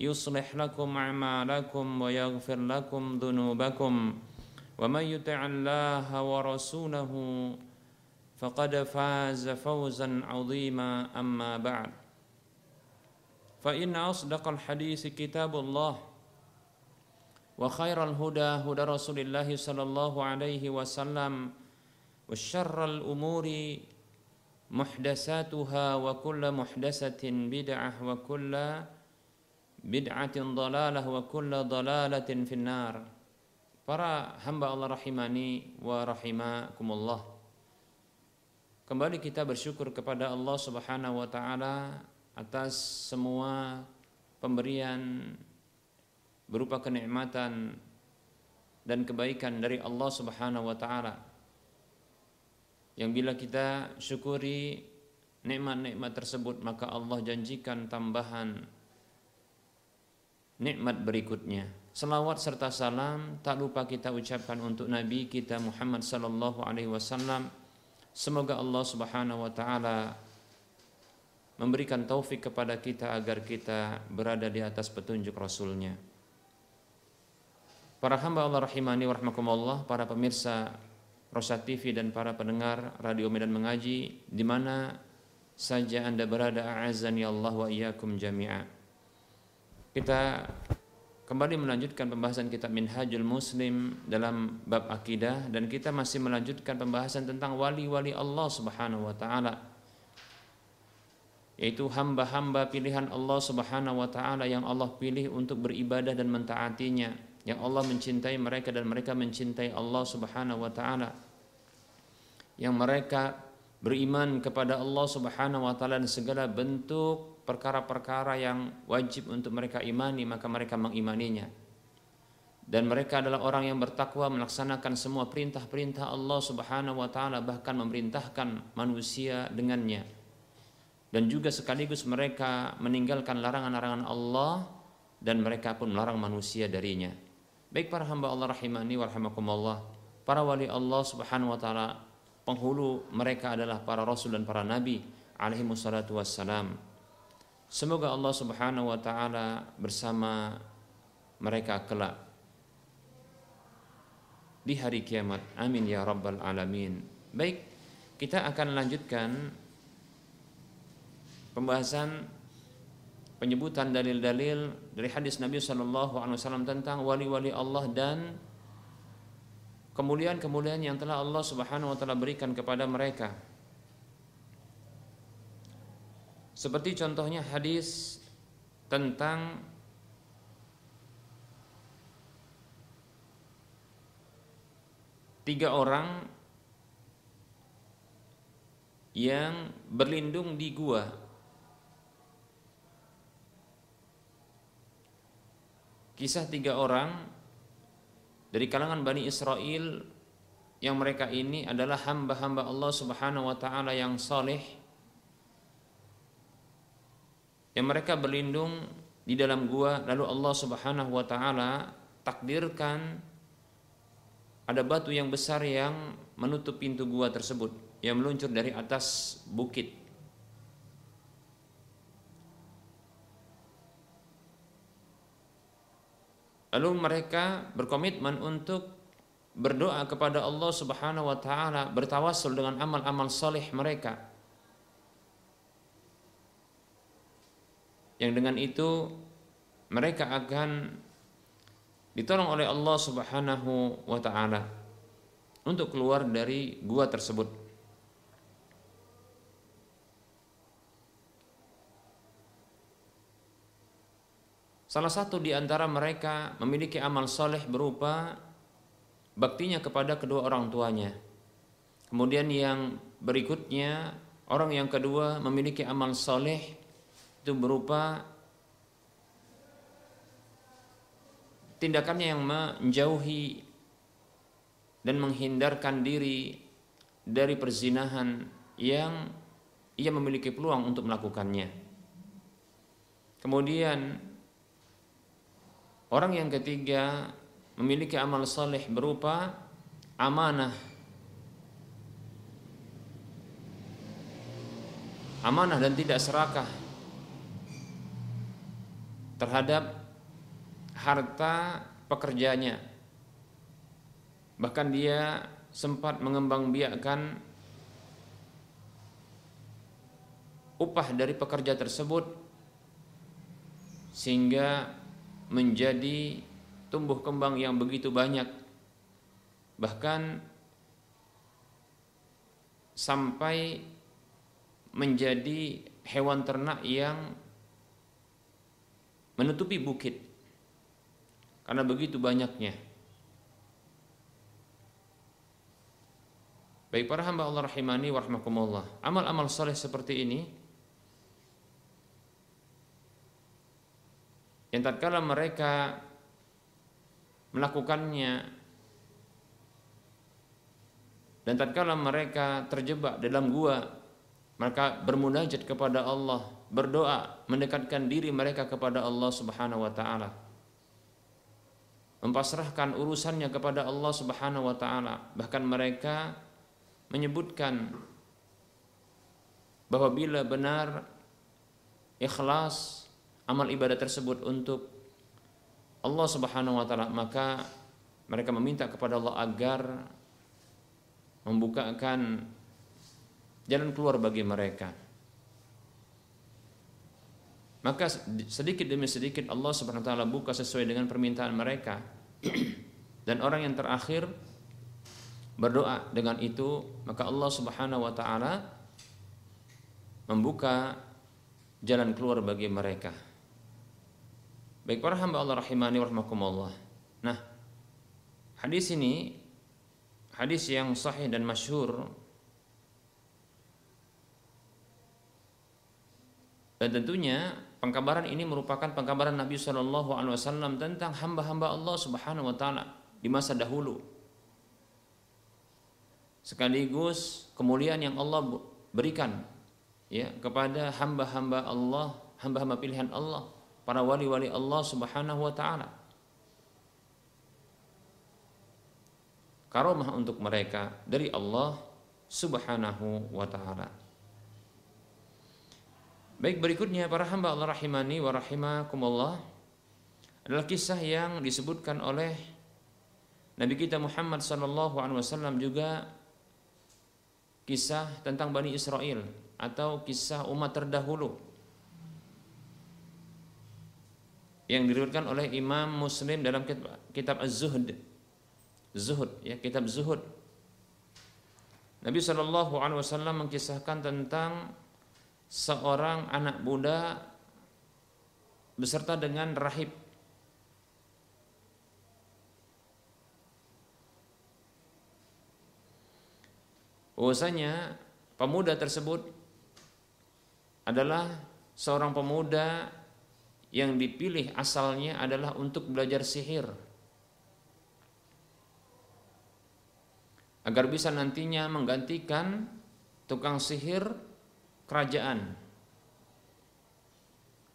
يصلح لكم أعمالكم ويغفر لكم ذنوبكم ومن يطع الله ورسوله فقد فاز فوزا عظيما أما بعد. فإن أصدق الحديث كتاب الله وخير الهدى هدى رسول الله صلى الله عليه وسلم وشر الأمور محدثاتها وكل محدثة بدعة وكل bid'atin dalalah wa kulla dalalatin finnar. Para hamba Allah rahimani wa rahimakumullah. Kembali kita bersyukur kepada Allah subhanahu wa ta'ala atas semua pemberian berupa kenikmatan dan kebaikan dari Allah subhanahu wa ta'ala. Yang bila kita syukuri nikmat-nikmat tersebut maka Allah janjikan tambahan nikmat berikutnya. Selawat serta salam tak lupa kita ucapkan untuk Nabi kita Muhammad sallallahu alaihi wasallam. Semoga Allah Subhanahu wa taala memberikan taufik kepada kita agar kita berada di atas petunjuk Rasulnya. Para hamba Allah rahimani wa rahmakumullah, para pemirsa Rosa TV dan para pendengar Radio Medan Mengaji di mana saja Anda berada a'azani Allah wa iyyakum jami'a. Kita kembali melanjutkan pembahasan kitab Minhajul Muslim dalam bab akidah dan kita masih melanjutkan pembahasan tentang wali-wali Allah Subhanahu wa taala yaitu hamba-hamba pilihan Allah Subhanahu wa taala yang Allah pilih untuk beribadah dan mentaatinya yang Allah mencintai mereka dan mereka mencintai Allah Subhanahu wa taala yang mereka beriman kepada Allah Subhanahu wa taala dan segala bentuk perkara-perkara yang wajib untuk mereka imani maka mereka mengimaninya dan mereka adalah orang yang bertakwa melaksanakan semua perintah-perintah Allah Subhanahu wa taala bahkan memerintahkan manusia dengannya dan juga sekaligus mereka meninggalkan larangan-larangan Allah dan mereka pun melarang manusia darinya. Baik para hamba Allah rahimani wa para wali Allah Subhanahu wa taala, penghulu mereka adalah para rasul dan para nabi alaihi wassalam. Semoga Allah Subhanahu wa taala bersama mereka kelak di hari kiamat. Amin ya rabbal alamin. Baik, kita akan lanjutkan pembahasan penyebutan dalil-dalil dari hadis Nabi Shallallahu Alaihi Wasallam tentang wali-wali Allah dan kemuliaan-kemuliaan yang telah Allah Subhanahu Wa Taala berikan kepada mereka. Seperti contohnya hadis tentang tiga orang yang berlindung di gua. Kisah tiga orang dari kalangan Bani Israel yang mereka ini adalah hamba-hamba Allah Subhanahu wa taala yang saleh yang mereka berlindung di dalam gua lalu Allah Subhanahu wa taala takdirkan ada batu yang besar yang menutup pintu gua tersebut yang meluncur dari atas bukit. Lalu mereka berkomitmen untuk berdoa kepada Allah Subhanahu wa taala, bertawasul dengan amal-amal soleh mereka. Yang dengan itu mereka akan ditolong oleh Allah Subhanahu wa taala untuk keluar dari gua tersebut. Salah satu di antara mereka memiliki amal soleh berupa baktinya kepada kedua orang tuanya. Kemudian yang berikutnya, orang yang kedua memiliki amal soleh itu berupa tindakannya yang menjauhi dan menghindarkan diri dari perzinahan yang ia memiliki peluang untuk melakukannya. Kemudian Orang yang ketiga memiliki amal saleh berupa amanah. Amanah dan tidak serakah terhadap harta pekerjanya. Bahkan dia sempat mengembangbiakkan upah dari pekerja tersebut sehingga menjadi tumbuh kembang yang begitu banyak bahkan sampai menjadi hewan ternak yang menutupi bukit. Karena begitu banyaknya. Baik para hamba Allah rahimani warahmatullah Amal-amal soleh seperti ini yang tatkala mereka melakukannya dan tatkala mereka terjebak dalam gua maka bermunajat kepada Allah berdoa mendekatkan diri mereka kepada Allah Subhanahu wa taala. Mempasrahkan urusannya kepada Allah Subhanahu wa taala. Bahkan mereka menyebutkan bahwa bila benar ikhlas amal ibadah tersebut untuk Allah Subhanahu wa taala maka mereka meminta kepada Allah agar membukakan jalan keluar bagi mereka maka sedikit demi sedikit Allah Subhanahu wa taala buka sesuai dengan permintaan mereka. Dan orang yang terakhir berdoa dengan itu maka Allah Subhanahu wa taala membuka jalan keluar bagi mereka. Baik para hamba Allah rahimani warahmatullah. Nah, hadis ini hadis yang sahih dan masyhur. Dan tentunya pengkabaran ini merupakan pengkabaran Nabi Shallallahu Alaihi Wasallam tentang hamba-hamba Allah Subhanahu Wa Taala di masa dahulu. Sekaligus kemuliaan yang Allah berikan ya kepada hamba-hamba Allah, hamba-hamba pilihan Allah para wali-wali Allah Subhanahu wa taala. Karomah untuk mereka dari Allah Subhanahu wa taala. Baik berikutnya para hamba Allah rahimani wa rahimakumullah adalah kisah yang disebutkan oleh Nabi kita Muhammad sallallahu alaihi wasallam juga kisah tentang Bani Israel atau kisah umat terdahulu yang diriwayatkan oleh Imam Muslim dalam kitab Az-Zuhd. Zuhud ya, kitab Zuhud. Nabi Shallallahu alaihi wasallam mengkisahkan tentang seorang anak muda beserta dengan rahib. Bahwasanya pemuda tersebut adalah seorang pemuda yang dipilih asalnya adalah untuk belajar sihir. Agar bisa nantinya menggantikan tukang sihir kerajaan.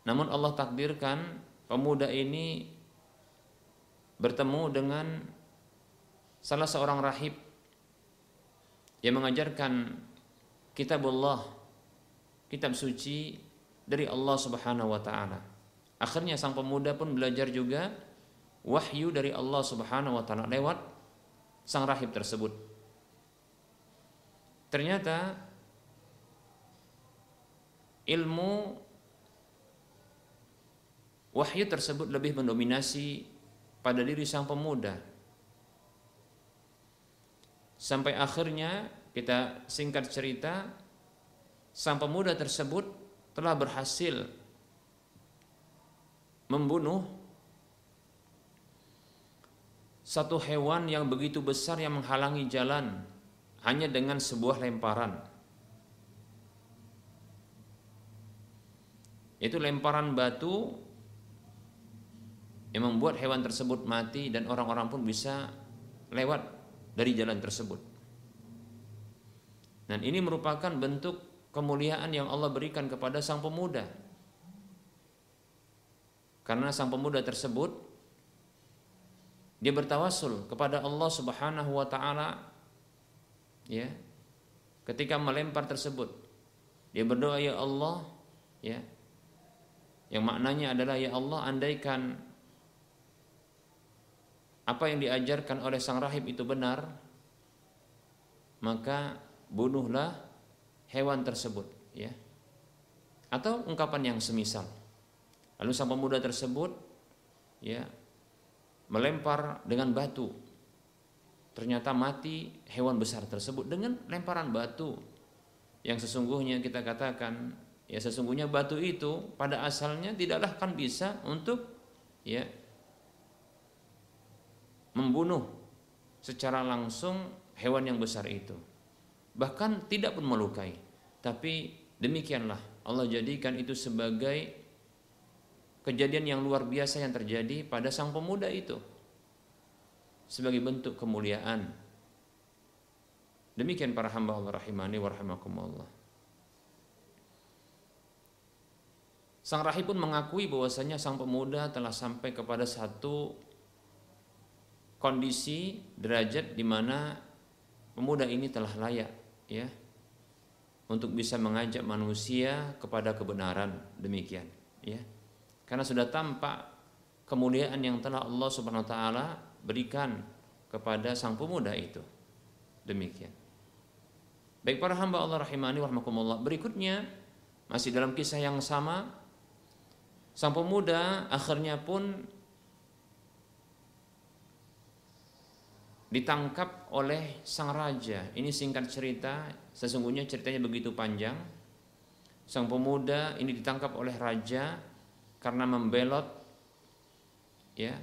Namun Allah takdirkan pemuda ini bertemu dengan salah seorang rahib yang mengajarkan kitabullah, kitab suci dari Allah Subhanahu wa taala. Akhirnya sang pemuda pun belajar juga wahyu dari Allah Subhanahu wa taala lewat sang rahib tersebut. Ternyata ilmu wahyu tersebut lebih mendominasi pada diri sang pemuda. Sampai akhirnya kita singkat cerita sang pemuda tersebut telah berhasil membunuh satu hewan yang begitu besar yang menghalangi jalan hanya dengan sebuah lemparan. Itu lemparan batu yang membuat hewan tersebut mati dan orang-orang pun bisa lewat dari jalan tersebut. Dan ini merupakan bentuk kemuliaan yang Allah berikan kepada sang pemuda. Karena sang pemuda tersebut dia bertawasul kepada Allah Subhanahu wa taala ya. Ketika melempar tersebut, dia berdoa ya Allah ya. Yang maknanya adalah ya Allah andaikan apa yang diajarkan oleh sang rahib itu benar, maka bunuhlah hewan tersebut ya. Atau ungkapan yang semisal. Lalu sang pemuda tersebut ya melempar dengan batu. Ternyata mati hewan besar tersebut dengan lemparan batu. Yang sesungguhnya kita katakan ya sesungguhnya batu itu pada asalnya tidaklah kan bisa untuk ya membunuh secara langsung hewan yang besar itu. Bahkan tidak pun melukai. Tapi demikianlah Allah jadikan itu sebagai kejadian yang luar biasa yang terjadi pada sang pemuda itu sebagai bentuk kemuliaan. Demikian para hamba Allah rahimani wa rahimakumullah. Sang rahib pun mengakui bahwasanya sang pemuda telah sampai kepada satu kondisi derajat di mana pemuda ini telah layak ya untuk bisa mengajak manusia kepada kebenaran demikian ya karena sudah tampak kemuliaan yang telah Allah Subhanahu wa taala berikan kepada sang pemuda itu. Demikian. Baik para hamba Allah rahimani warahmatullah. Berikutnya masih dalam kisah yang sama sang pemuda akhirnya pun ditangkap oleh sang raja. Ini singkat cerita, sesungguhnya ceritanya begitu panjang. Sang pemuda ini ditangkap oleh raja karena membelot ya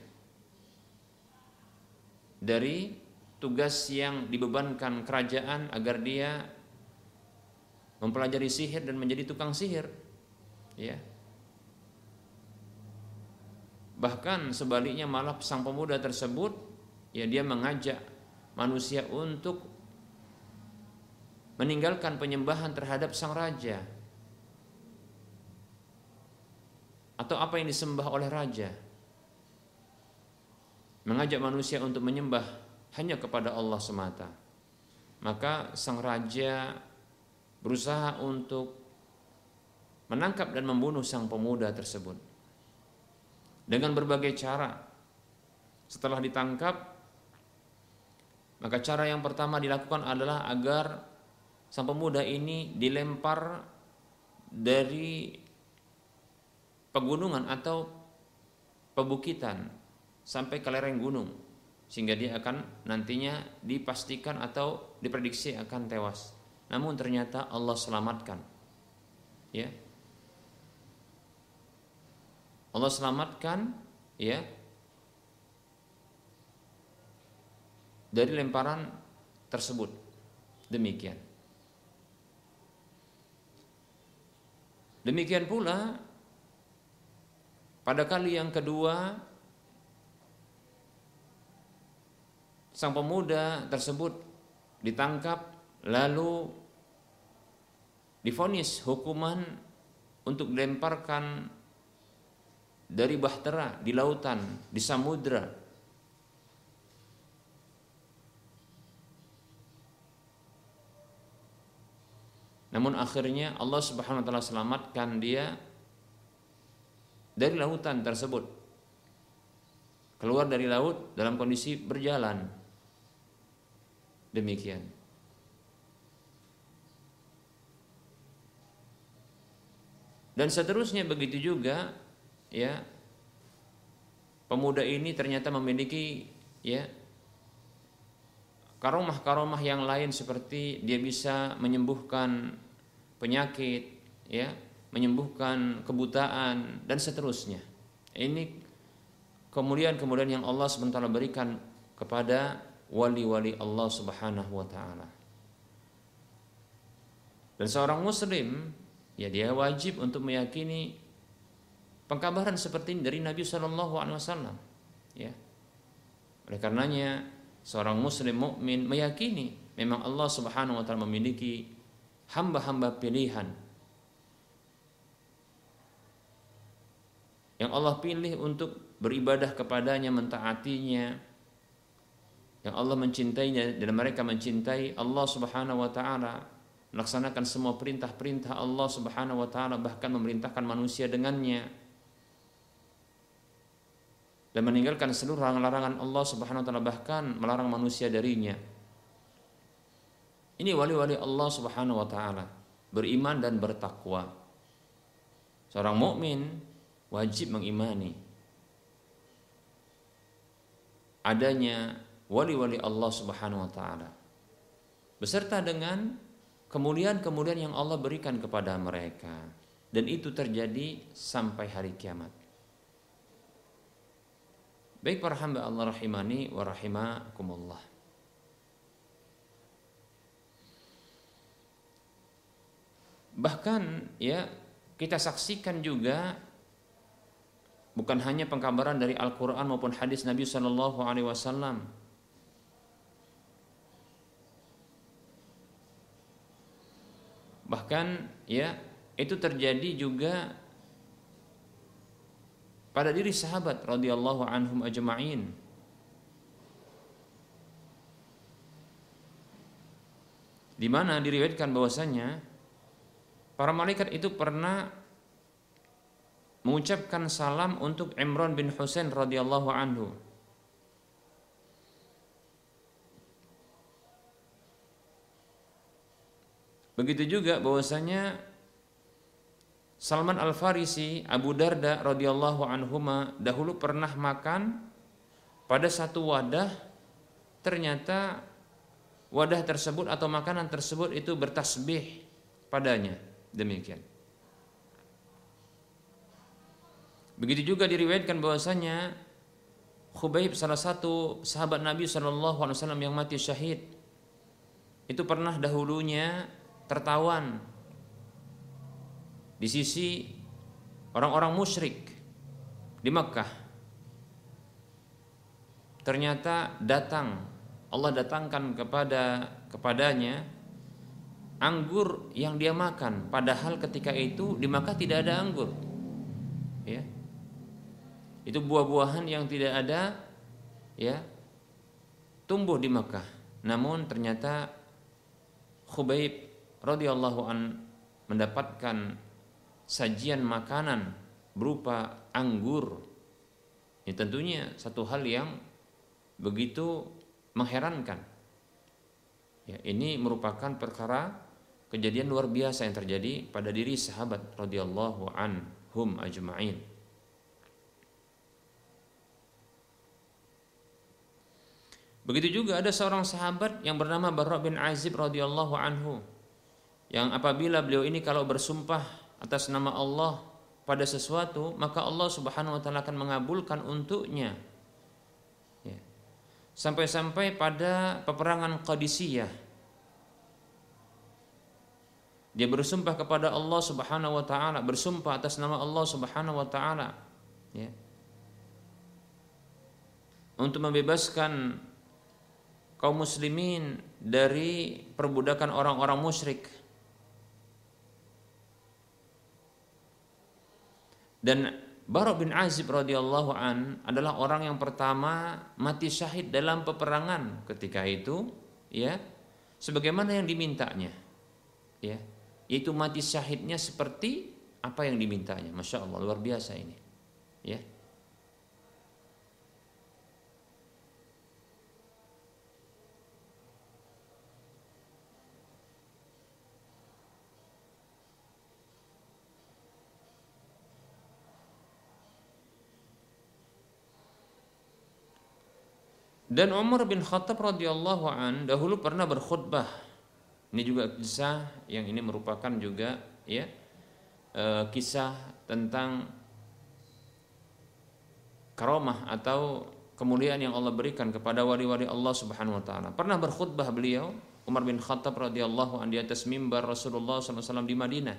dari tugas yang dibebankan kerajaan agar dia mempelajari sihir dan menjadi tukang sihir ya bahkan sebaliknya malah sang pemuda tersebut ya dia mengajak manusia untuk meninggalkan penyembahan terhadap sang raja. Atau apa yang disembah oleh raja? Mengajak manusia untuk menyembah hanya kepada Allah semata. Maka sang raja berusaha untuk menangkap dan membunuh sang pemuda tersebut dengan berbagai cara setelah ditangkap maka cara yang pertama dilakukan adalah agar sang pemuda ini dilempar dari pegunungan atau pebukitan sampai ke lereng gunung sehingga dia akan nantinya dipastikan atau diprediksi akan tewas. Namun ternyata Allah selamatkan. Ya. Allah selamatkan ya dari lemparan tersebut. Demikian. Demikian pula pada kali yang kedua sang pemuda tersebut ditangkap lalu difonis hukuman untuk dilemparkan dari bahtera di lautan, di samudra. namun akhirnya Allah Subhanahu wa taala selamatkan dia dari lautan tersebut. Keluar dari laut dalam kondisi berjalan. Demikian. Dan seterusnya begitu juga ya pemuda ini ternyata memiliki ya karomah-karomah yang lain seperti dia bisa menyembuhkan penyakit, ya, menyembuhkan kebutaan dan seterusnya. Ini kemuliaan-kemuliaan yang Allah sementara berikan kepada wali-wali Allah Subhanahu wa taala. Dan seorang muslim ya dia wajib untuk meyakini pengkabaran seperti ini dari Nabi Shallallahu alaihi wasallam. Ya. Oleh karenanya seorang muslim mukmin meyakini memang Allah Subhanahu wa taala memiliki hamba-hamba pilihan yang Allah pilih untuk beribadah kepadanya, mentaatinya, yang Allah mencintainya dan mereka mencintai Allah Subhanahu wa taala, melaksanakan semua perintah-perintah Allah Subhanahu wa taala bahkan memerintahkan manusia dengannya dan meninggalkan seluruh larangan Allah Subhanahu wa taala bahkan melarang manusia darinya. Ini wali-wali Allah Subhanahu wa taala, beriman dan bertakwa. Seorang mukmin wajib mengimani adanya wali-wali Allah Subhanahu wa taala beserta dengan kemuliaan-kemuliaan yang Allah berikan kepada mereka dan itu terjadi sampai hari kiamat. Baik para hamba Allah rahimani wa rahimakumullah. Bahkan ya kita saksikan juga bukan hanya pengkabaran dari Al-Qur'an maupun hadis Nabi Shallallahu alaihi wasallam. Bahkan ya itu terjadi juga pada diri sahabat radhiyallahu anhum ajma'in. Di mana diriwayatkan bahwasanya para malaikat itu pernah mengucapkan salam untuk Imran bin Husain radhiyallahu anhu. Begitu juga bahwasanya Salman Al Farisi, Abu Darda radhiyallahu anhuma dahulu pernah makan pada satu wadah ternyata wadah tersebut atau makanan tersebut itu bertasbih padanya demikian. Begitu juga diriwayatkan bahwasanya Khubaib salah satu sahabat Nabi Wasallam yang mati syahid itu pernah dahulunya tertawan di sisi orang-orang musyrik di Mekah ternyata datang Allah datangkan kepada kepadanya anggur yang dia makan. Padahal ketika itu di Makkah tidak ada anggur. Ya. Itu buah-buahan yang tidak ada ya tumbuh di Makkah. Namun ternyata Khubaib radhiyallahu an mendapatkan sajian makanan berupa anggur. Ini tentunya satu hal yang begitu mengherankan. Ya ini merupakan perkara kejadian luar biasa yang terjadi pada diri sahabat radhiyallahu anhum ajma'in. Begitu juga ada seorang sahabat yang bernama Barra bin Azib radhiyallahu anhu yang apabila beliau ini kalau bersumpah atas nama Allah pada sesuatu, maka Allah Subhanahu wa taala akan mengabulkan untuknya. Ya. Sampai-sampai pada peperangan Qadisiyah dia bersumpah kepada Allah Subhanahu wa taala, bersumpah atas nama Allah Subhanahu wa taala ya. Untuk membebaskan kaum muslimin dari perbudakan orang-orang musyrik Dan Barok bin Azib radhiyallahu an adalah orang yang pertama mati syahid dalam peperangan ketika itu, ya, sebagaimana yang dimintanya, ya, yaitu mati syahidnya seperti apa yang dimintanya. Masya Allah luar biasa ini. Ya. Dan Umar bin Khattab radhiyallahu an dahulu pernah berkhutbah. Ini juga kisah yang ini merupakan juga ya e, kisah tentang karomah atau kemuliaan yang Allah berikan kepada wali-wali Allah Subhanahu wa taala. Pernah berkhutbah beliau Umar bin Khattab radhiyallahu an di atas mimbar Rasulullah SAW di Madinah.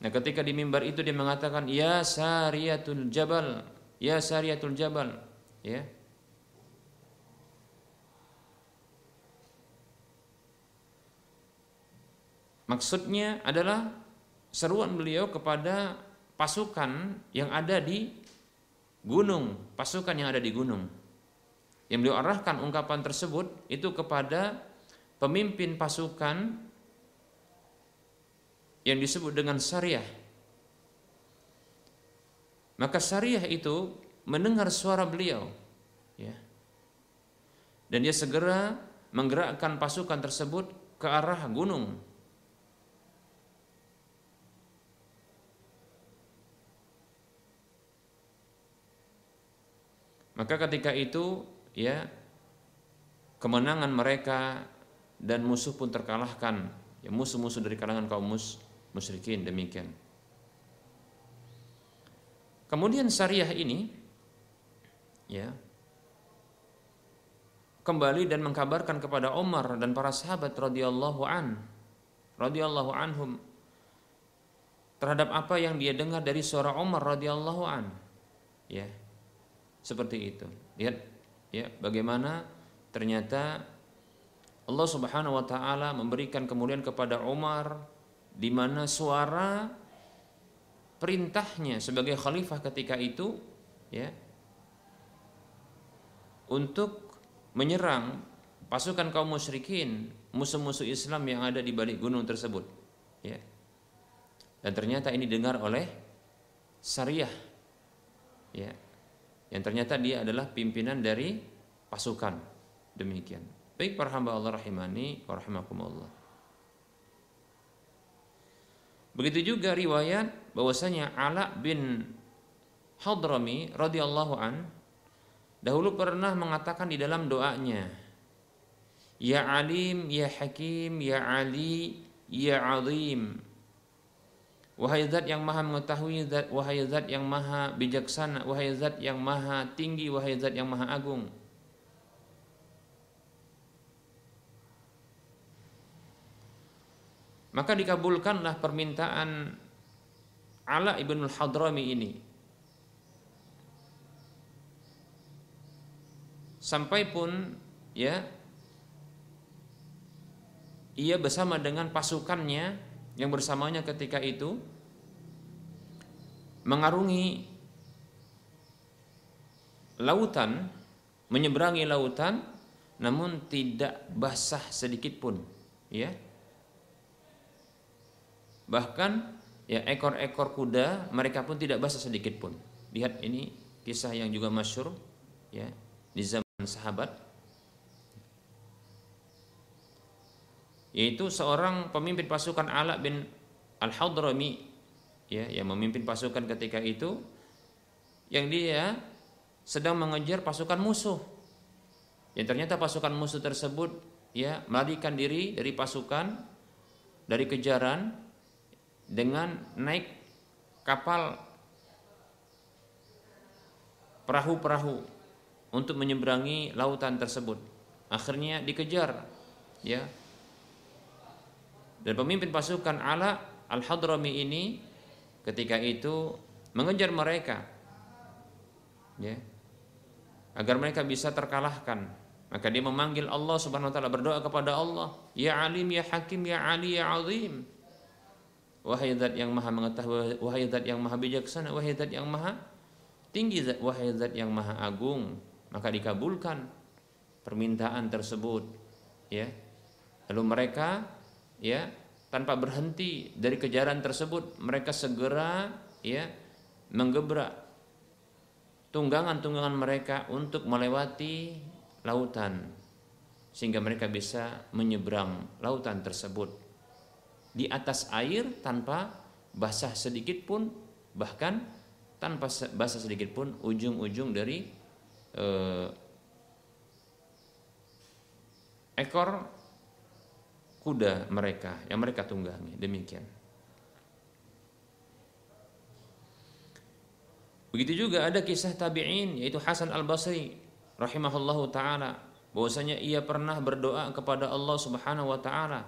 Nah, ketika di mimbar itu dia mengatakan, "Ya Sariyatul Jabal, ya Sariyatul Jabal ya. Maksudnya adalah seruan beliau kepada pasukan yang ada di gunung pasukan yang ada di gunung. Yang beliau arahkan ungkapan tersebut itu kepada pemimpin pasukan yang disebut dengan syariah maka syariah itu mendengar suara beliau, ya. Dan dia segera menggerakkan pasukan tersebut ke arah gunung. Maka ketika itu ya kemenangan mereka dan musuh pun terkalahkan. Ya musuh-musuh dari kalangan kaum mus musyrikin demikian. Kemudian syariah ini ya kembali dan mengkabarkan kepada Umar dan para sahabat radhiyallahu an radhiyallahu anhum terhadap apa yang dia dengar dari suara Umar radhiyallahu an ya seperti itu. Lihat ya bagaimana ternyata Allah Subhanahu wa taala memberikan kemudian kepada Umar di mana suara perintahnya sebagai khalifah ketika itu ya untuk menyerang pasukan kaum musyrikin musuh-musuh Islam yang ada di balik gunung tersebut ya. Dan ternyata ini dengar oleh Syariah ya. Yang ternyata dia adalah pimpinan dari pasukan. Demikian. Baik para hamba Allah rahimani wa Begitu juga riwayat bahwasanya Ala bin Hadrami radhiyallahu an dahulu pernah mengatakan di dalam doanya Ya Alim, Ya Hakim, Ya Ali, Ya Azim Wahai zat yang maha mengetahui, zat, wahai zat yang maha bijaksana, wahai zat yang maha tinggi, wahai zat yang maha agung. Maka dikabulkanlah permintaan Ala ibn al-Hadrami ini. Sampai pun ya ia bersama dengan pasukannya yang bersamanya ketika itu mengarungi lautan, menyeberangi lautan namun tidak basah sedikit pun, ya Bahkan ya ekor-ekor kuda mereka pun tidak basah sedikit pun. Lihat ini kisah yang juga masyur ya di zaman sahabat yaitu seorang pemimpin pasukan Ala bin Al-Hadrami ya yang memimpin pasukan ketika itu yang dia sedang mengejar pasukan musuh. Yang ternyata pasukan musuh tersebut ya melarikan diri dari pasukan dari kejaran dengan naik kapal perahu-perahu untuk menyeberangi lautan tersebut. Akhirnya dikejar, ya. Dan pemimpin pasukan Ala Al-Hadrami ini ketika itu mengejar mereka, ya, agar mereka bisa terkalahkan. Maka dia memanggil Allah Subhanahu wa taala berdoa kepada Allah, "Ya Alim, ya Hakim, ya Ali, ya Azim." Wahai zat yang maha mengetahui, wahai zat yang maha bijaksana, wahai zat yang maha tinggi, wahai zat yang maha agung, maka dikabulkan permintaan tersebut. Ya. Lalu mereka ya tanpa berhenti dari kejaran tersebut mereka segera ya menggebrak tunggangan-tunggangan mereka untuk melewati lautan sehingga mereka bisa menyeberang lautan tersebut di atas air tanpa basah sedikit pun bahkan tanpa basah sedikit pun ujung-ujung dari eh, ekor kuda mereka yang mereka tunggangi. Demikian. Begitu juga ada kisah tabi'in yaitu Hasan Al-Basri rahimahullahu taala bahwasanya ia pernah berdoa kepada Allah Subhanahu wa taala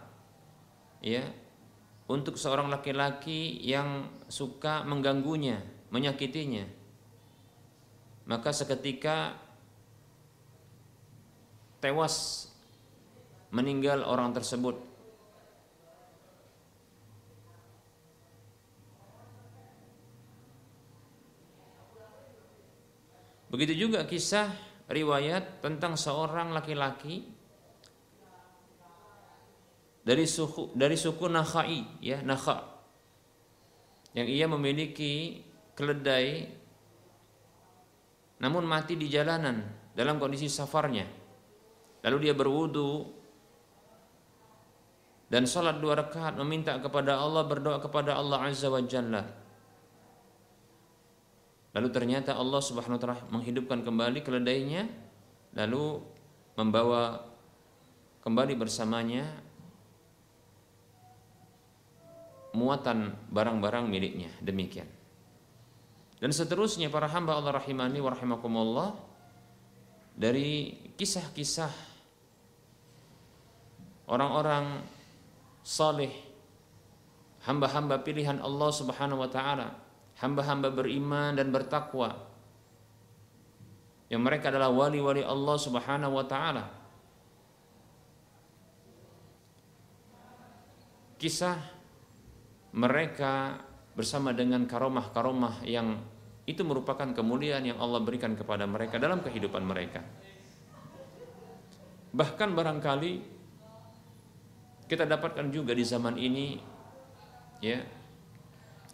ya untuk seorang laki-laki yang suka mengganggunya, menyakitinya. Maka seketika tewas meninggal orang tersebut Begitu juga kisah riwayat tentang seorang laki-laki dari suku dari suku Nakhai ya Nakha yang ia memiliki keledai namun mati di jalanan dalam kondisi safarnya lalu dia berwudu dan sholat dua rakaat meminta kepada Allah berdoa kepada Allah Azza wa Jalla. Lalu ternyata Allah Subhanahu wa taala menghidupkan kembali keledainya lalu membawa kembali bersamanya muatan barang-barang miliknya demikian. Dan seterusnya para hamba Allah rahimani wa rahimakumullah dari kisah-kisah orang-orang saleh, hamba-hamba pilihan Allah Subhanahu wa taala, hamba-hamba beriman dan bertakwa. Yang mereka adalah wali-wali Allah Subhanahu wa taala. Kisah mereka bersama dengan karomah-karomah yang itu merupakan kemuliaan yang Allah berikan kepada mereka dalam kehidupan mereka. Bahkan barangkali kita dapatkan juga di zaman ini ya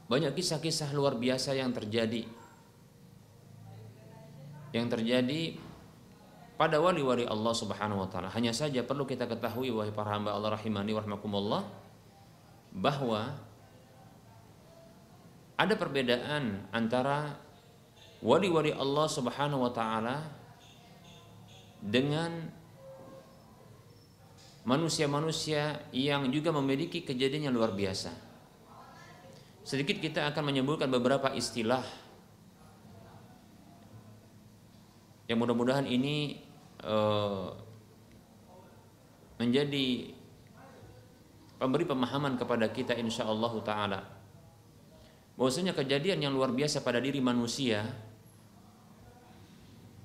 banyak kisah-kisah luar biasa yang terjadi yang terjadi pada wali-wali Allah Subhanahu wa taala. Hanya saja perlu kita ketahui wahai para hamba Allah rahimani warahmatullah bahwa ada perbedaan antara wali-wali Allah Subhanahu wa taala dengan manusia-manusia yang juga memiliki kejadian yang luar biasa. Sedikit kita akan menyebutkan beberapa istilah yang mudah-mudahan ini uh, menjadi pemberi pemahaman kepada kita insya Allah taala bahwasanya kejadian yang luar biasa pada diri manusia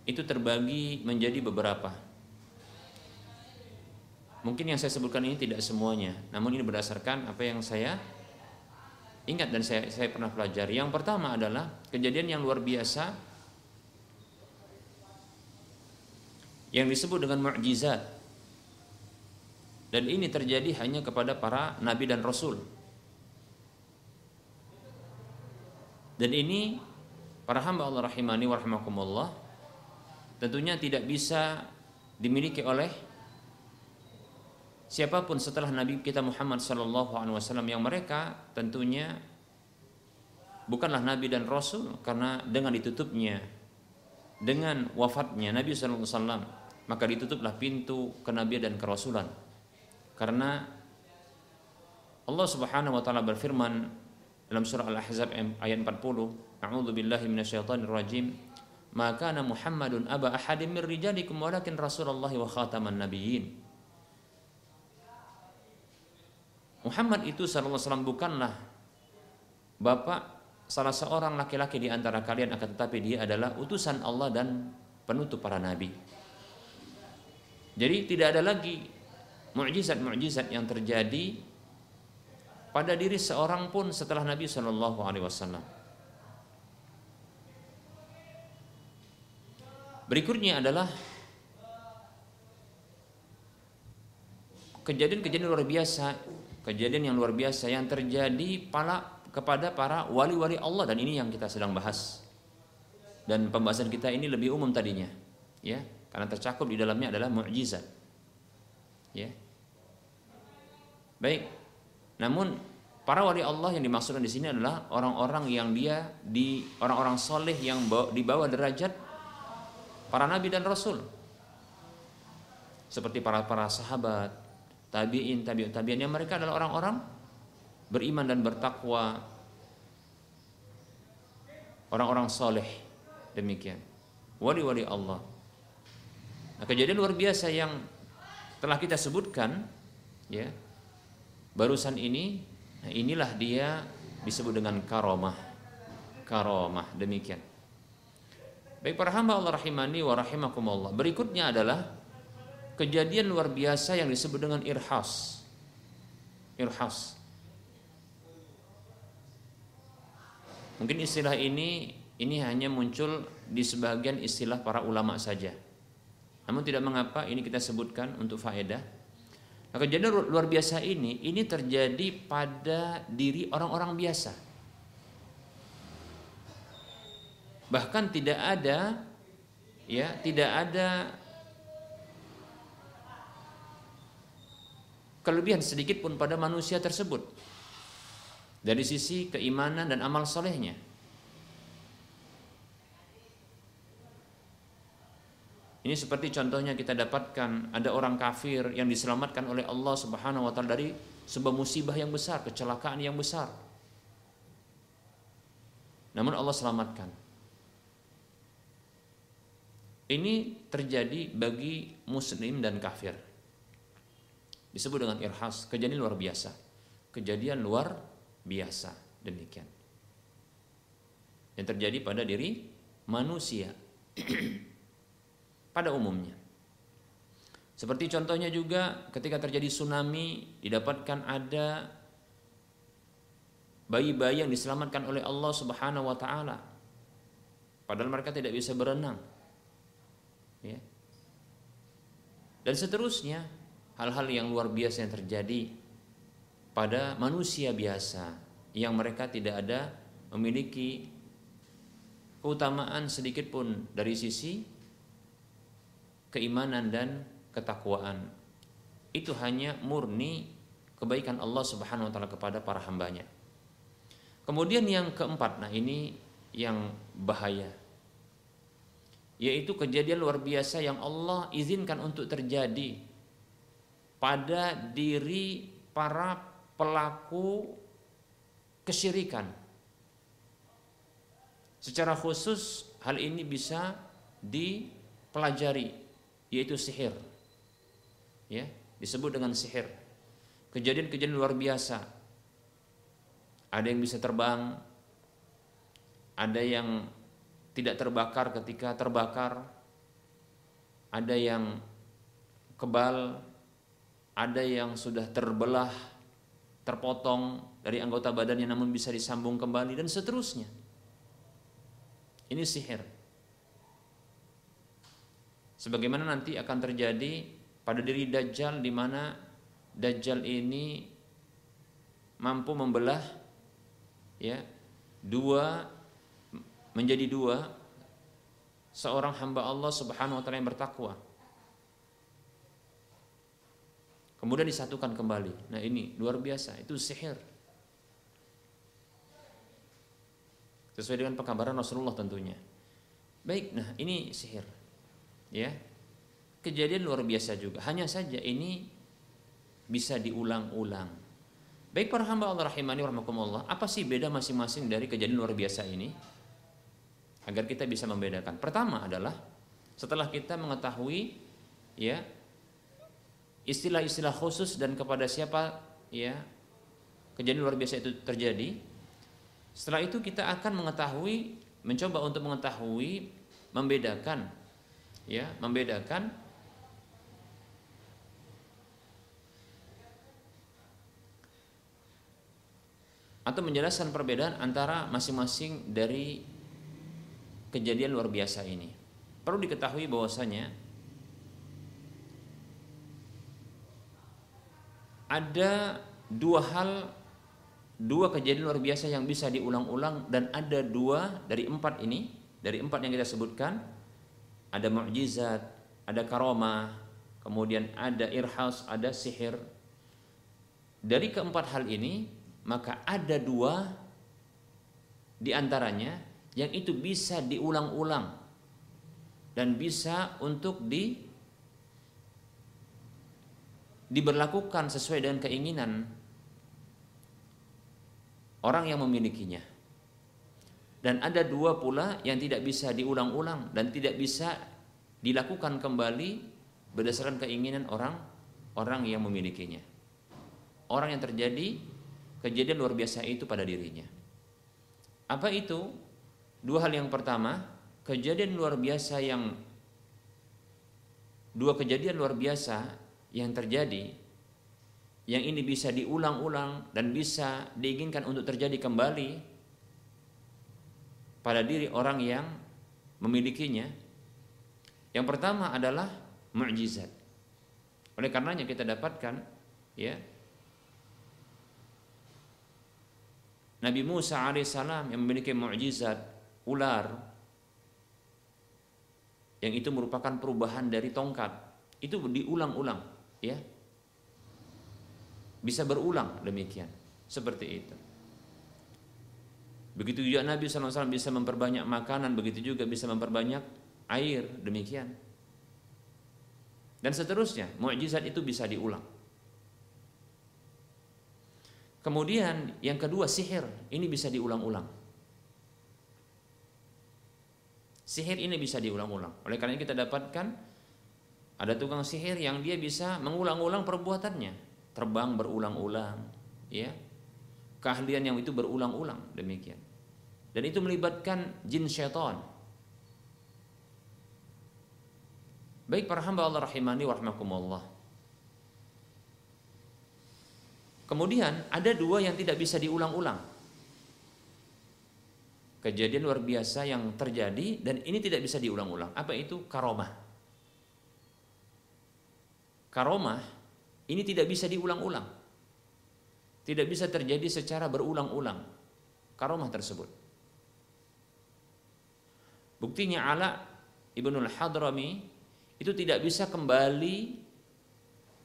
itu terbagi menjadi beberapa Mungkin yang saya sebutkan ini tidak semuanya, namun ini berdasarkan apa yang saya ingat dan saya, saya pernah pelajari. Yang pertama adalah kejadian yang luar biasa yang disebut dengan mukjizat. Dan ini terjadi hanya kepada para nabi dan rasul. Dan ini para hamba Allah rahimani wa rahimakumullah tentunya tidak bisa dimiliki oleh siapa pun setelah Nabi kita Muhammad Sallallahu Alaihi Wasallam. Yang mereka tentunya bukanlah Nabi dan Rasul karena dengan ditutupnya dengan wafatnya Nabi Sallallahu Alaihi Wasallam maka ditutuplah pintu kenabian dan kerasulan. Karena Allah Subhanahu wa taala berfirman dalam surah Al-Ahzab ayat 40 A'udzu billahi minasyaitonir rajim Ma kana Muhammadun aba ahadin min rijalikum walakin Rasulullah wa khataman nabiyyin Muhammad itu sallallahu alaihi wasallam bukanlah bapak salah seorang laki-laki di antara kalian akan tetapi dia adalah utusan Allah dan penutup para nabi. Jadi tidak ada lagi mukjizat-mukjizat yang terjadi pada diri seorang pun setelah Nabi Shallallahu Alaihi Wasallam. Berikutnya adalah kejadian-kejadian luar biasa kejadian yang luar biasa yang terjadi pada kepada para wali-wali Allah dan ini yang kita sedang bahas. Dan pembahasan kita ini lebih umum tadinya, ya, karena tercakup di dalamnya adalah mukjizat. Ya. Baik. Namun para wali Allah yang dimaksudkan di sini adalah orang-orang yang dia di orang-orang soleh yang di bawah derajat para nabi dan rasul. Seperti para para sahabat, tabiin, tabiut tabiin. Yang mereka adalah orang-orang beriman dan bertakwa. Orang-orang soleh. Demikian. Wali-wali Allah. Nah kejadian luar biasa yang telah kita sebutkan ya barusan ini inilah dia disebut dengan karomah karomah demikian baik para hamba Allah rahimani wa rahimakumullah berikutnya adalah kejadian luar biasa yang disebut dengan irhas. Irhas. Mungkin istilah ini ini hanya muncul di sebagian istilah para ulama saja. Namun tidak mengapa ini kita sebutkan untuk faedah. Nah, kejadian luar biasa ini ini terjadi pada diri orang-orang biasa. Bahkan tidak ada ya, tidak ada kelebihan sedikit pun pada manusia tersebut dari sisi keimanan dan amal solehnya. Ini seperti contohnya kita dapatkan ada orang kafir yang diselamatkan oleh Allah Subhanahu wa taala dari sebuah musibah yang besar, kecelakaan yang besar. Namun Allah selamatkan. Ini terjadi bagi muslim dan kafir disebut dengan irhas kejadian luar biasa kejadian luar biasa demikian yang terjadi pada diri manusia pada umumnya. Seperti contohnya juga ketika terjadi tsunami didapatkan ada bayi-bayi yang diselamatkan oleh Allah Subhanahu wa taala. Padahal mereka tidak bisa berenang. Ya. Dan seterusnya hal-hal yang luar biasa yang terjadi pada manusia biasa yang mereka tidak ada memiliki keutamaan sedikit pun dari sisi keimanan dan ketakwaan. Itu hanya murni kebaikan Allah Subhanahu wa taala kepada para hambanya. Kemudian yang keempat, nah ini yang bahaya. Yaitu kejadian luar biasa yang Allah izinkan untuk terjadi pada diri para pelaku kesyirikan. Secara khusus hal ini bisa dipelajari yaitu sihir. Ya, disebut dengan sihir. Kejadian-kejadian luar biasa. Ada yang bisa terbang, ada yang tidak terbakar ketika terbakar, ada yang kebal ada yang sudah terbelah, terpotong dari anggota badannya namun bisa disambung kembali dan seterusnya. Ini sihir. Sebagaimana nanti akan terjadi pada diri Dajjal di mana Dajjal ini mampu membelah ya dua menjadi dua seorang hamba Allah Subhanahu wa taala yang bertakwa kemudian disatukan kembali. Nah ini luar biasa, itu sihir. Sesuai dengan pekabaran Rasulullah tentunya. Baik, nah ini sihir. Ya. Kejadian luar biasa juga. Hanya saja ini bisa diulang-ulang. Baik para hamba Allah rahimani warahmatullah, apa sih beda masing-masing dari kejadian luar biasa ini? Agar kita bisa membedakan. Pertama adalah setelah kita mengetahui ya istilah-istilah khusus dan kepada siapa ya kejadian luar biasa itu terjadi. Setelah itu kita akan mengetahui mencoba untuk mengetahui membedakan ya, membedakan atau menjelaskan perbedaan antara masing-masing dari kejadian luar biasa ini. Perlu diketahui bahwasanya ada dua hal dua kejadian luar biasa yang bisa diulang-ulang dan ada dua dari empat ini dari empat yang kita sebutkan ada mukjizat ada karomah kemudian ada irhas ada sihir dari keempat hal ini maka ada dua di antaranya yang itu bisa diulang-ulang dan bisa untuk di diberlakukan sesuai dengan keinginan orang yang memilikinya. Dan ada dua pula yang tidak bisa diulang-ulang dan tidak bisa dilakukan kembali berdasarkan keinginan orang orang yang memilikinya. Orang yang terjadi kejadian luar biasa itu pada dirinya. Apa itu? Dua hal yang pertama, kejadian luar biasa yang dua kejadian luar biasa yang terjadi yang ini bisa diulang-ulang dan bisa diinginkan untuk terjadi kembali pada diri orang yang memilikinya. Yang pertama adalah mukjizat. Oleh karenanya kita dapatkan ya Nabi Musa alaihissalam yang memiliki mukjizat ular yang itu merupakan perubahan dari tongkat itu diulang-ulang ya bisa berulang demikian seperti itu begitu juga Nabi SAW bisa memperbanyak makanan begitu juga bisa memperbanyak air demikian dan seterusnya mukjizat itu bisa diulang Kemudian yang kedua sihir, ini bisa diulang-ulang. Sihir ini bisa diulang-ulang. Oleh karena kita dapatkan ada tukang sihir yang dia bisa mengulang-ulang perbuatannya, terbang berulang-ulang, ya. Keahlian yang itu berulang-ulang demikian. Dan itu melibatkan jin syaitan. Baik para hamba Allah rahimani wa rahmakumullah. Kemudian ada dua yang tidak bisa diulang-ulang. Kejadian luar biasa yang terjadi dan ini tidak bisa diulang-ulang. Apa itu? Karomah. Karomah ini tidak bisa diulang-ulang. Tidak bisa terjadi secara berulang-ulang. Karomah tersebut. Buktinya Ala Ibnul Hadrami itu tidak bisa kembali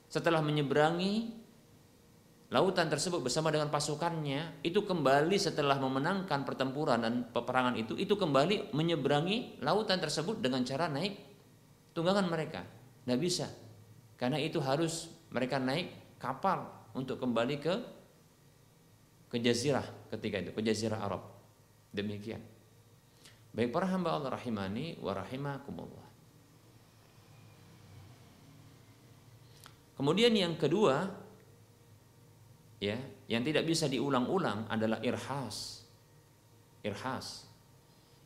setelah menyeberangi lautan tersebut bersama dengan pasukannya. Itu kembali setelah memenangkan pertempuran dan peperangan itu itu kembali menyeberangi lautan tersebut dengan cara naik tunggangan mereka. Tidak bisa. Karena itu harus mereka naik kapal untuk kembali ke ke jazirah ketika itu ke jazirah Arab. Demikian baik para hamba Allah rahimani wa rahimakumullah. Kemudian yang kedua ya yang tidak bisa diulang-ulang adalah irhas. Irhas.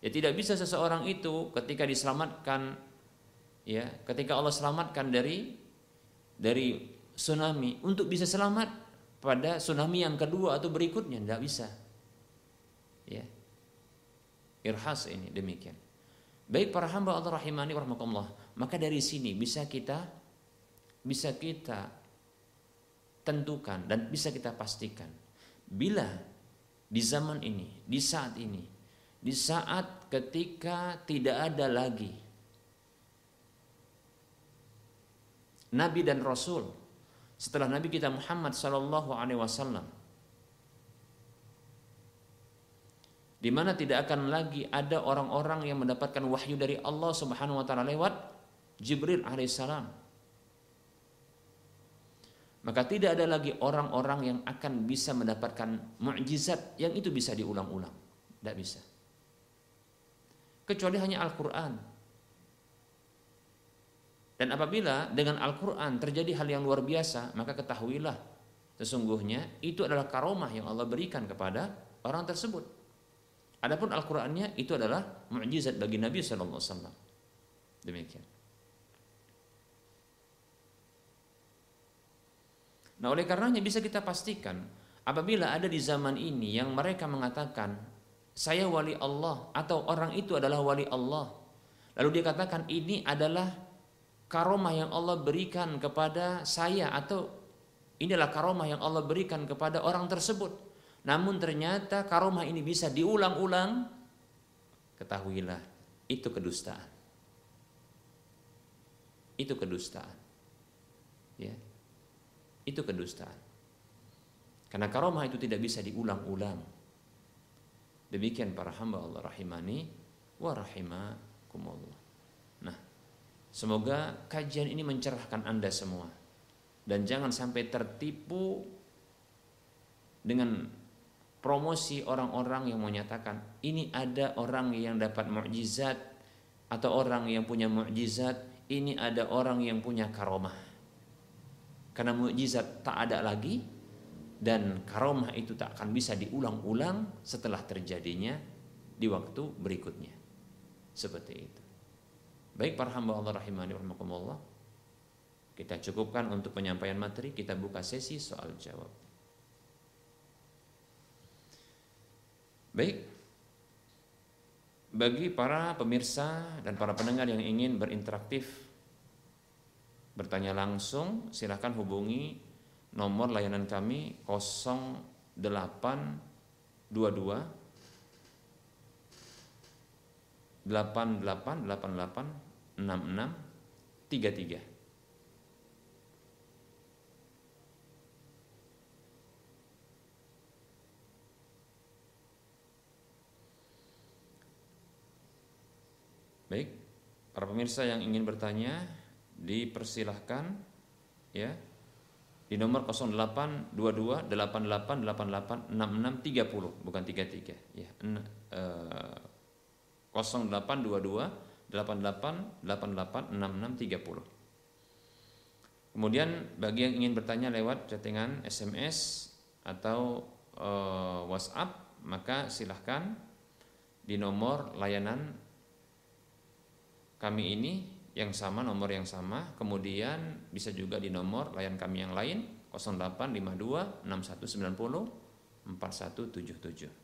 Ya tidak bisa seseorang itu ketika diselamatkan ya ketika Allah selamatkan dari dari tsunami untuk bisa selamat pada tsunami yang kedua atau berikutnya tidak bisa. Ya irhas ini demikian. Baik para hamba Allah rahimani warahmatullah maka dari sini bisa kita bisa kita tentukan dan bisa kita pastikan. Bila di zaman ini, di saat ini, di saat ketika tidak ada lagi nabi dan rasul setelah nabi kita Muhammad sallallahu alaihi wasallam di mana tidak akan lagi ada orang-orang yang mendapatkan wahyu dari Allah Subhanahu wa taala lewat Jibril alaihissalam maka tidak ada lagi orang-orang yang akan bisa mendapatkan mukjizat yang itu bisa diulang-ulang. Tidak bisa. Kecuali hanya Al-Quran. Dan apabila dengan Al-Quran terjadi hal yang luar biasa, maka ketahuilah sesungguhnya itu adalah karomah yang Allah berikan kepada orang tersebut. Adapun Al-Qur'annya itu adalah mukjizat bagi Nabi sallallahu alaihi wasallam. Demikian. Nah, oleh karenanya bisa kita pastikan apabila ada di zaman ini yang mereka mengatakan saya wali Allah atau orang itu adalah wali Allah. Lalu dia katakan ini adalah karomah yang Allah berikan kepada saya atau inilah karomah yang Allah berikan kepada orang tersebut. Namun ternyata karomah ini bisa diulang-ulang, ketahuilah itu kedustaan. Itu kedustaan. Ya. Itu kedustaan. Karena karomah itu tidak bisa diulang-ulang. Demikian para hamba Allah rahimani wa rahimakumullah. Nah, semoga kajian ini mencerahkan Anda semua dan jangan sampai tertipu dengan promosi orang-orang yang menyatakan ini ada orang yang dapat mukjizat atau orang yang punya mukjizat, ini ada orang yang punya karomah. Karena mukjizat tak ada lagi dan karomah itu tak akan bisa diulang-ulang setelah terjadinya di waktu berikutnya. Seperti itu. Baik para hamba Allah rahimani. Kita cukupkan untuk penyampaian materi, kita buka sesi soal jawab. Baik. Bagi para pemirsa dan para pendengar yang ingin berinteraktif bertanya langsung silahkan hubungi nomor layanan kami 0822 8888 66 33 Baik, para pemirsa yang ingin bertanya dipersilahkan ya. Di nomor 0822 8888 6630 bukan 33 ya. Eh, 0822 88 88 6630 Kemudian bagi yang ingin bertanya lewat chattingan SMS atau eh, WhatsApp maka silahkan di nomor layanan kami ini yang sama nomor yang sama. Kemudian bisa juga di nomor layan kami yang lain 0852 6190 4177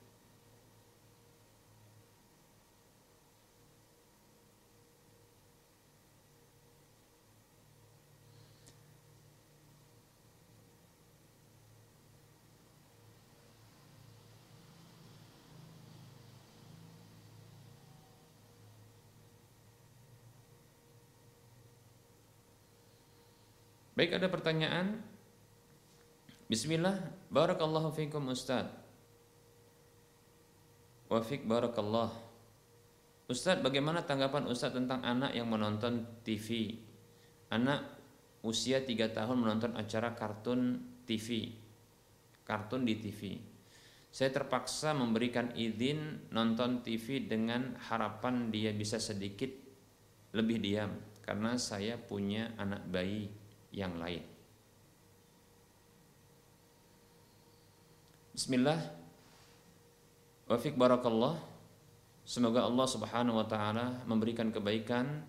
Baik ada pertanyaan? Bismillah. Barakallahu fikum Ustaz. Wafik barakallah. Ustaz bagaimana tanggapan Ustaz tentang anak yang menonton TV Anak usia 3 tahun menonton acara kartun TV Kartun di TV Saya terpaksa memberikan izin nonton TV dengan harapan dia bisa sedikit lebih diam Karena saya punya anak bayi yang lain. Bismillah. Wafik barakallah. Semoga Allah Subhanahu wa taala memberikan kebaikan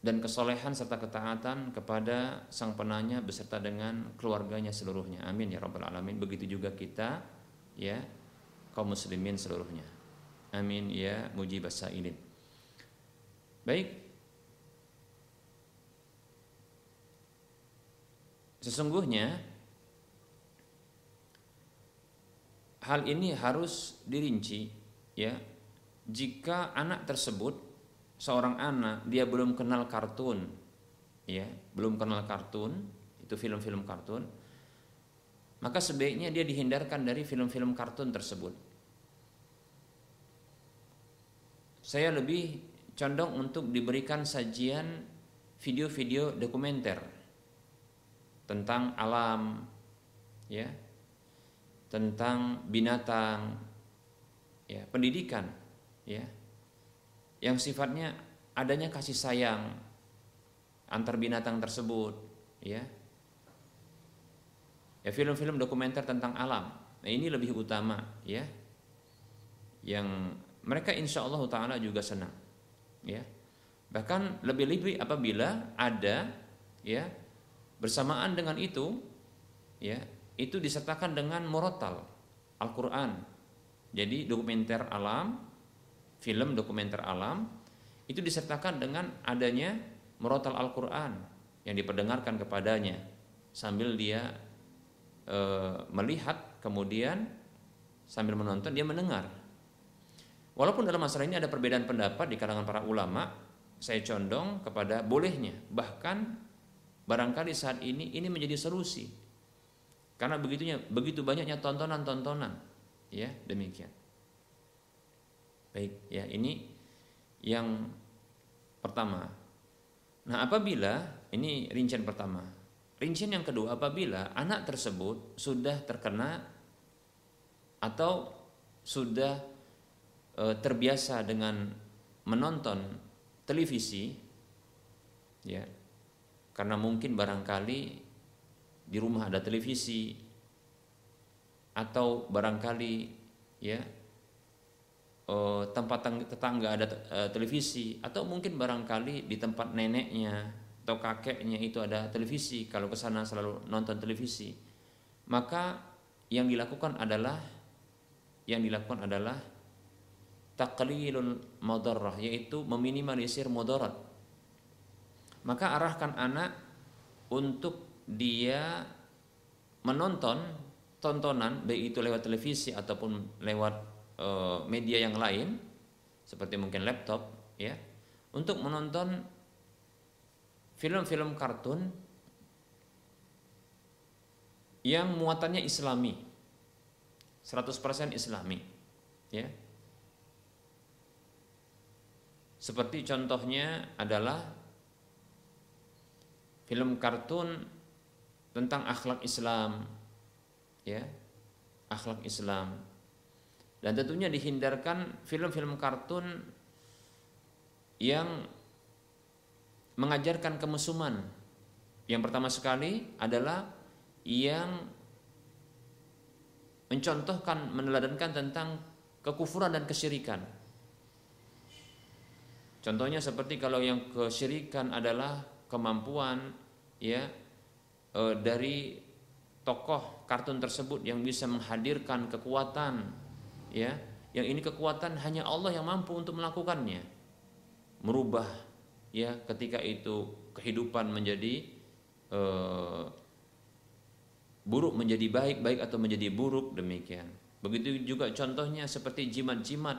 dan kesolehan serta ketaatan kepada sang penanya beserta dengan keluarganya seluruhnya. Amin ya rabbal alamin. Begitu juga kita ya kaum muslimin seluruhnya. Amin ya mujibas sailin. Baik, Sesungguhnya hal ini harus dirinci ya. Jika anak tersebut seorang anak dia belum kenal kartun ya, belum kenal kartun, itu film-film kartun, maka sebaiknya dia dihindarkan dari film-film kartun tersebut. Saya lebih condong untuk diberikan sajian video-video dokumenter tentang alam ya. Tentang binatang ya pendidikan ya. Yang sifatnya adanya kasih sayang antar binatang tersebut ya. Ya film-film dokumenter tentang alam. Nah ini lebih utama ya. Yang mereka insya Allah taala juga senang ya. Bahkan lebih-lebih apabila ada ya Bersamaan dengan itu, ya, itu disertakan dengan murotal Al-Qur'an. Jadi dokumenter alam, film dokumenter alam itu disertakan dengan adanya murotal Al-Qur'an yang diperdengarkan kepadanya. sambil dia e, melihat kemudian sambil menonton dia mendengar. Walaupun dalam masalah ini ada perbedaan pendapat di kalangan para ulama, saya condong kepada bolehnya. Bahkan barangkali saat ini ini menjadi solusi. Karena begitunya begitu banyaknya tontonan-tontonan, ya demikian. Baik, ya ini yang pertama. Nah, apabila ini rincian pertama. Rincian yang kedua, apabila anak tersebut sudah terkena atau sudah e, terbiasa dengan menonton televisi ya karena mungkin barangkali di rumah ada televisi atau barangkali ya e, tempat tetangga ada e, televisi atau mungkin barangkali di tempat neneknya atau kakeknya itu ada televisi kalau ke sana selalu nonton televisi maka yang dilakukan adalah yang dilakukan adalah taqlilul mudarrah yaitu meminimalisir mudarat. Maka arahkan anak untuk dia menonton tontonan baik itu lewat televisi ataupun lewat e, media yang lain seperti mungkin laptop ya untuk menonton film-film kartun yang muatannya islami 100% islami ya. Seperti contohnya adalah film kartun tentang akhlak Islam ya akhlak Islam dan tentunya dihindarkan film-film kartun yang mengajarkan kemesuman yang pertama sekali adalah yang mencontohkan, meneladankan tentang kekufuran dan kesyirikan. Contohnya seperti kalau yang kesyirikan adalah kemampuan ya e, dari tokoh kartun tersebut yang bisa menghadirkan kekuatan ya. Yang ini kekuatan hanya Allah yang mampu untuk melakukannya. Merubah ya ketika itu kehidupan menjadi e, buruk menjadi baik, baik atau menjadi buruk demikian. Begitu juga contohnya seperti jimat-jimat,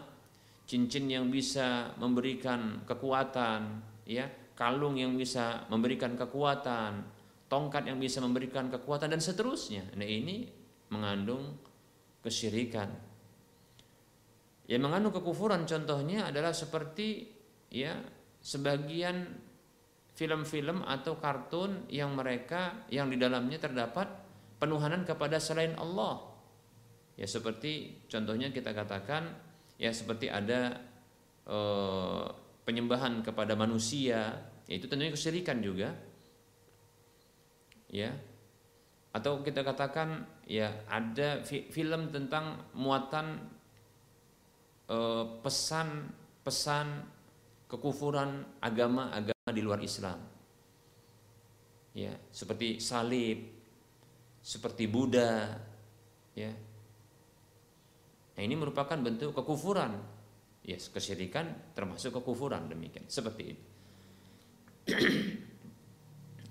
cincin yang bisa memberikan kekuatan, ya, kalung yang bisa memberikan kekuatan, tongkat yang bisa memberikan kekuatan dan seterusnya. Nah, ini mengandung kesyirikan. Yang mengandung kekufuran contohnya adalah seperti ya sebagian film-film atau kartun yang mereka yang di dalamnya terdapat penuhanan kepada selain Allah. Ya seperti contohnya kita katakan ya seperti ada e, penyembahan kepada manusia, itu tentunya kesyirikan juga. Ya. Atau kita katakan ya ada fi film tentang muatan e, pesan pesan kekufuran agama-agama di luar Islam. Ya, seperti salib, seperti Buddha ya nah, ini merupakan bentuk kekufuran ya yes, kesyirikan termasuk kekufuran demikian. Seperti itu.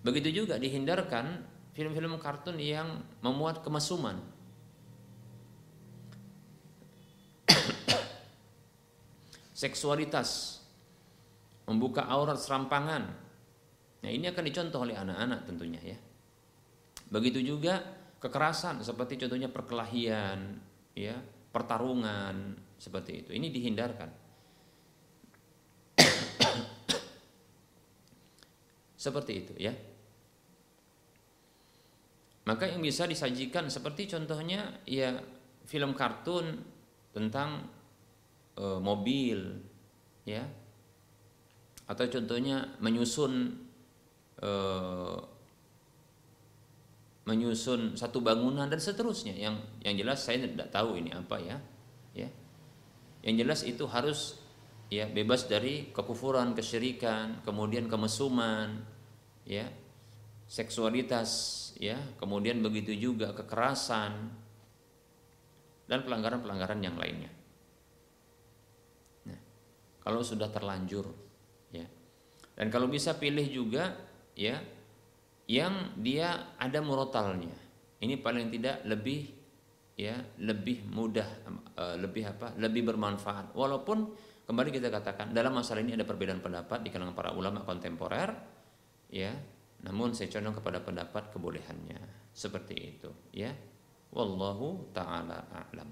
Begitu juga dihindarkan film-film kartun yang memuat kemesuman. Seksualitas membuka aurat serampangan. Nah ini akan dicontoh oleh anak-anak tentunya ya. Begitu juga kekerasan seperti contohnya perkelahian, ya, pertarungan seperti itu. Ini dihindarkan. seperti itu ya. Maka yang bisa disajikan seperti contohnya ya film kartun tentang e, mobil ya atau contohnya menyusun e, menyusun satu bangunan dan seterusnya yang yang jelas saya tidak tahu ini apa ya yang jelas itu harus ya bebas dari kekufuran kesyirikan kemudian kemesuman ya seksualitas ya kemudian begitu juga kekerasan dan pelanggaran-pelanggaran yang lainnya nah kalau sudah terlanjur ya dan kalau bisa pilih juga ya yang dia ada murotalnya. Ini paling tidak lebih ya lebih mudah lebih apa lebih bermanfaat. Walaupun kembali kita katakan dalam masalah ini ada perbedaan pendapat di kalangan para ulama kontemporer ya. Namun saya condong kepada pendapat kebolehannya. Seperti itu ya. Wallahu taala a'lam.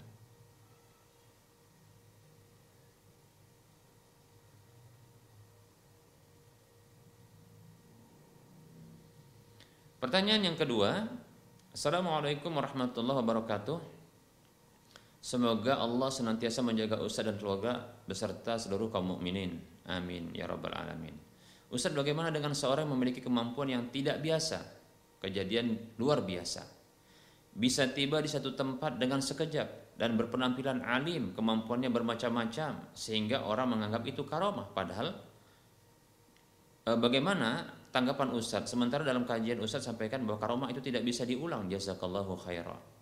Pertanyaan yang kedua, Assalamualaikum warahmatullahi wabarakatuh. Semoga Allah senantiasa menjaga Ustaz dan keluarga beserta seluruh kaum mukminin. Amin ya rabbal alamin. Ustaz bagaimana dengan seorang yang memiliki kemampuan yang tidak biasa? Kejadian luar biasa. Bisa tiba di satu tempat dengan sekejap dan berpenampilan alim, kemampuannya bermacam-macam sehingga orang menganggap itu karomah padahal eh, bagaimana tanggapan Ustaz? Sementara dalam kajian Ustaz sampaikan bahwa karomah itu tidak bisa diulang. Jazakallahu khairan.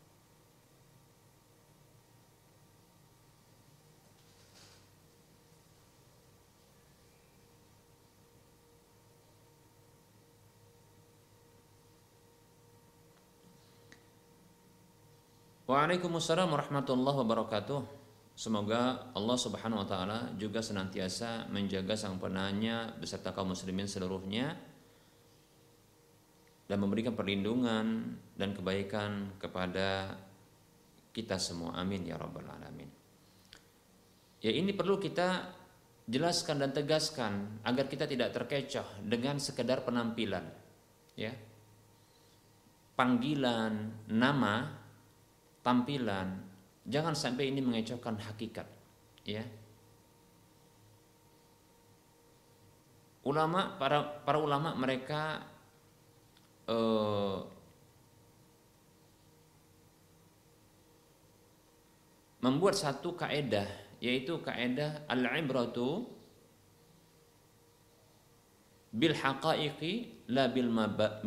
Waalaikumsalam warahmatullahi wabarakatuh. Semoga Allah Subhanahu wa taala juga senantiasa menjaga sang penanya beserta kaum muslimin seluruhnya dan memberikan perlindungan dan kebaikan kepada kita semua. Amin ya rabbal alamin. Ya ini perlu kita jelaskan dan tegaskan agar kita tidak terkecoh dengan sekedar penampilan ya. Panggilan nama tampilan. Jangan sampai ini mengecohkan hakikat ya. Ulama para para ulama mereka uh, membuat satu kaedah yaitu kaedah al-ibratu bil haqaiqi la bil maba,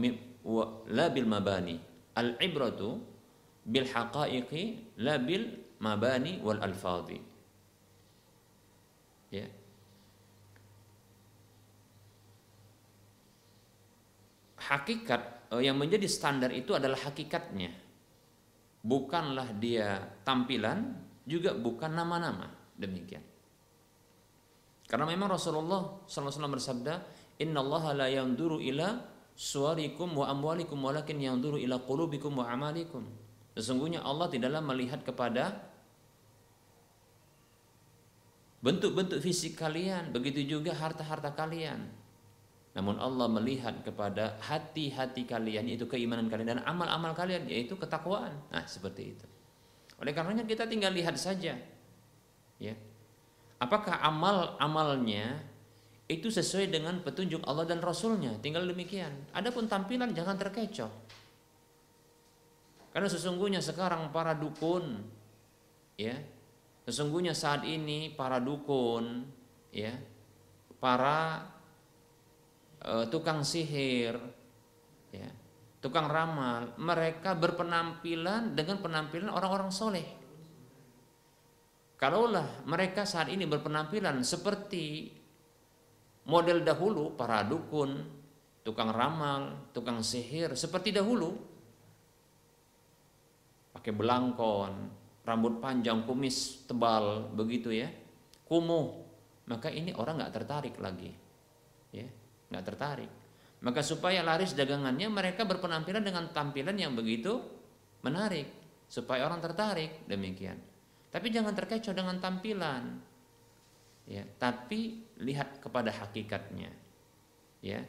la bil mabani. Al-ibratu bil haqaiqi la bil mabani wal alfadhi. Ya. Hakikat eh, yang menjadi standar itu adalah hakikatnya. Bukanlah dia tampilan juga bukan nama-nama. Demikian. Karena memang Rasulullah SAW bersabda Inna Allah la yanduru ila suarikum wa amwalikum walakin yanduru ila qulubikum wa amalikum Sesungguhnya Allah tidaklah melihat kepada bentuk-bentuk fisik kalian, begitu juga harta-harta kalian. Namun Allah melihat kepada hati-hati kalian yaitu keimanan kalian dan amal-amal kalian yaitu ketakwaan. Nah, seperti itu. Oleh karenanya kita tinggal lihat saja. Ya. Apakah amal-amalnya itu sesuai dengan petunjuk Allah dan Rasulnya? Tinggal demikian. Adapun tampilan jangan terkecoh. Karena sesungguhnya sekarang para dukun ya, sesungguhnya saat ini para dukun ya, para uh, tukang sihir ya, tukang ramal, mereka berpenampilan dengan penampilan orang-orang soleh. Kalaulah mereka saat ini berpenampilan seperti model dahulu para dukun, tukang ramal, tukang sihir seperti dahulu, pakai belangkon, rambut panjang, kumis tebal, begitu ya, kumuh, maka ini orang nggak tertarik lagi, ya, nggak tertarik. Maka supaya laris dagangannya mereka berpenampilan dengan tampilan yang begitu menarik, supaya orang tertarik demikian. Tapi jangan terkecoh dengan tampilan, ya. Tapi lihat kepada hakikatnya, ya,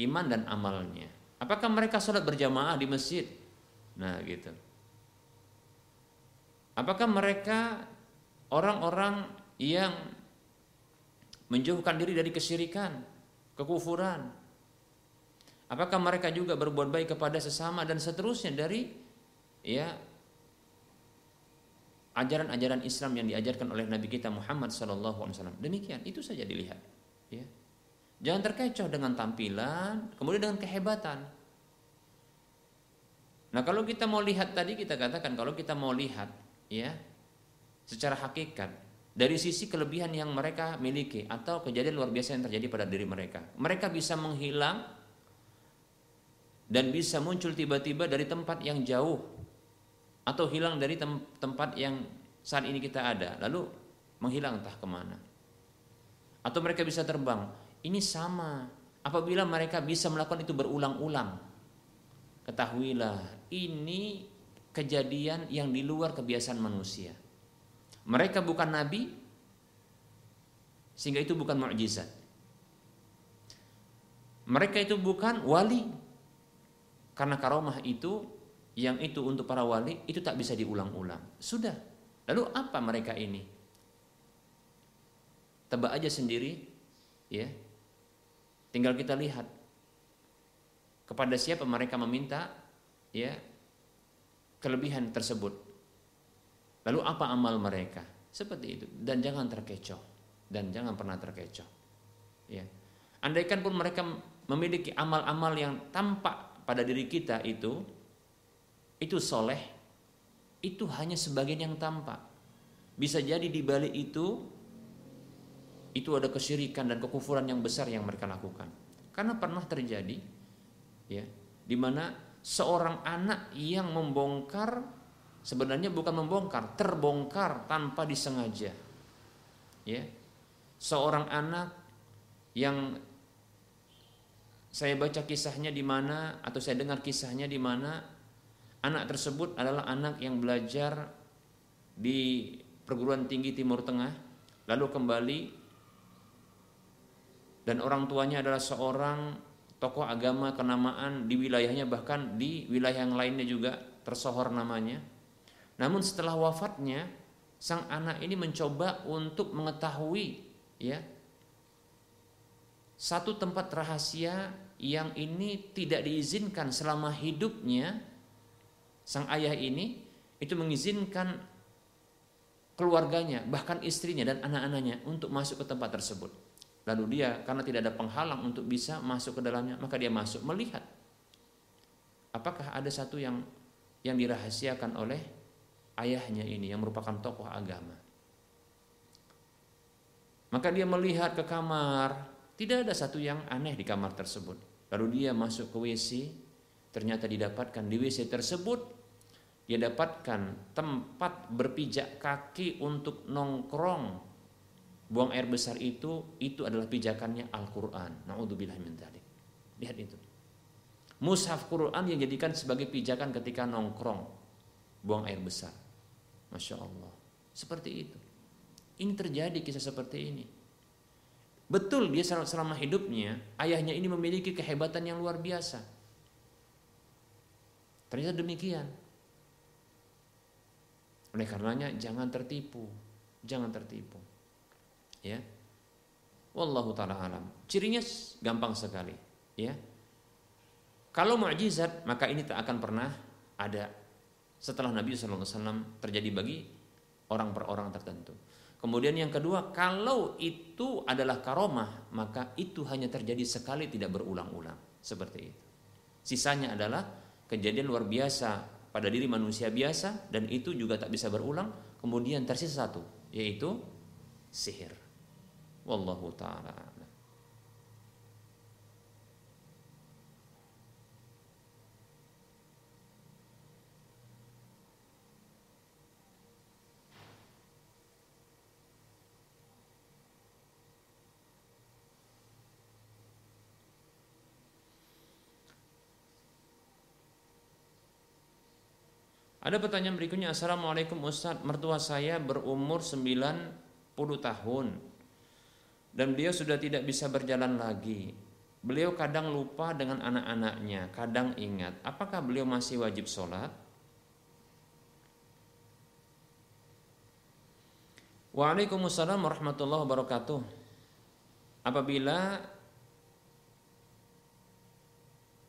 iman dan amalnya. Apakah mereka sholat berjamaah di masjid? Nah, gitu. Apakah mereka orang-orang yang menjauhkan diri dari kesyirikan, kekufuran? Apakah mereka juga berbuat baik kepada sesama dan seterusnya dari ya ajaran-ajaran Islam yang diajarkan oleh Nabi kita Muhammad SAW. Demikian, itu saja dilihat. Ya. Jangan terkecoh dengan tampilan, kemudian dengan kehebatan. Nah kalau kita mau lihat tadi kita katakan kalau kita mau lihat ya secara hakikat dari sisi kelebihan yang mereka miliki atau kejadian luar biasa yang terjadi pada diri mereka, mereka bisa menghilang dan bisa muncul tiba-tiba dari tempat yang jauh atau hilang dari tem tempat yang saat ini kita ada lalu menghilang entah ke mana. Atau mereka bisa terbang. Ini sama. Apabila mereka bisa melakukan itu berulang-ulang ketahuilah ini kejadian yang di luar kebiasaan manusia mereka bukan nabi sehingga itu bukan mukjizat mereka itu bukan wali karena karomah itu yang itu untuk para wali itu tak bisa diulang-ulang. Sudah. Lalu apa mereka ini? Tebak aja sendiri, ya. Tinggal kita lihat kepada siapa mereka meminta, ya, kelebihan tersebut. Lalu apa amal mereka? Seperti itu. Dan jangan terkecoh. Dan jangan pernah terkecoh. Ya. Andaikan pun mereka memiliki amal-amal yang tampak pada diri kita itu itu soleh itu hanya sebagian yang tampak bisa jadi di balik itu itu ada kesyirikan dan kekufuran yang besar yang mereka lakukan karena pernah terjadi ya di mana seorang anak yang membongkar sebenarnya bukan membongkar terbongkar tanpa disengaja. Ya. Seorang anak yang saya baca kisahnya di mana atau saya dengar kisahnya di mana anak tersebut adalah anak yang belajar di perguruan tinggi Timur Tengah lalu kembali dan orang tuanya adalah seorang tokoh agama kenamaan di wilayahnya bahkan di wilayah yang lainnya juga tersohor namanya. Namun setelah wafatnya sang anak ini mencoba untuk mengetahui ya satu tempat rahasia yang ini tidak diizinkan selama hidupnya sang ayah ini itu mengizinkan keluarganya bahkan istrinya dan anak-anaknya untuk masuk ke tempat tersebut lalu dia karena tidak ada penghalang untuk bisa masuk ke dalamnya maka dia masuk melihat. Apakah ada satu yang yang dirahasiakan oleh ayahnya ini yang merupakan tokoh agama? Maka dia melihat ke kamar. Tidak ada satu yang aneh di kamar tersebut. Lalu dia masuk ke WC, ternyata didapatkan di WC tersebut dia dapatkan tempat berpijak kaki untuk nongkrong buang air besar itu itu adalah pijakannya Al-Qur'an. Nauzubillah min dzalik. Lihat itu. Mushaf Quran yang jadikan sebagai pijakan ketika nongkrong buang air besar. Masya Allah. Seperti itu. Ini terjadi kisah seperti ini. Betul dia selama hidupnya ayahnya ini memiliki kehebatan yang luar biasa. Ternyata demikian. Oleh karenanya jangan tertipu, jangan tertipu. Ya. Wallahu taala alam. Cirinya gampang sekali, ya. Kalau mukjizat maka ini tak akan pernah ada setelah Nabi SAW terjadi bagi orang per orang tertentu. Kemudian yang kedua, kalau itu adalah karomah, maka itu hanya terjadi sekali tidak berulang-ulang. Seperti itu. Sisanya adalah kejadian luar biasa pada diri manusia biasa dan itu juga tak bisa berulang. Kemudian tersisa satu, yaitu sihir. Wallahu taala Ada pertanyaan berikutnya. Assalamualaikum Ustaz. Mertua saya berumur 90 tahun Dan beliau sudah tidak bisa berjalan lagi Beliau kadang lupa dengan anak-anaknya Kadang ingat Apakah beliau masih wajib sholat? Waalaikumsalam warahmatullahi wabarakatuh Apabila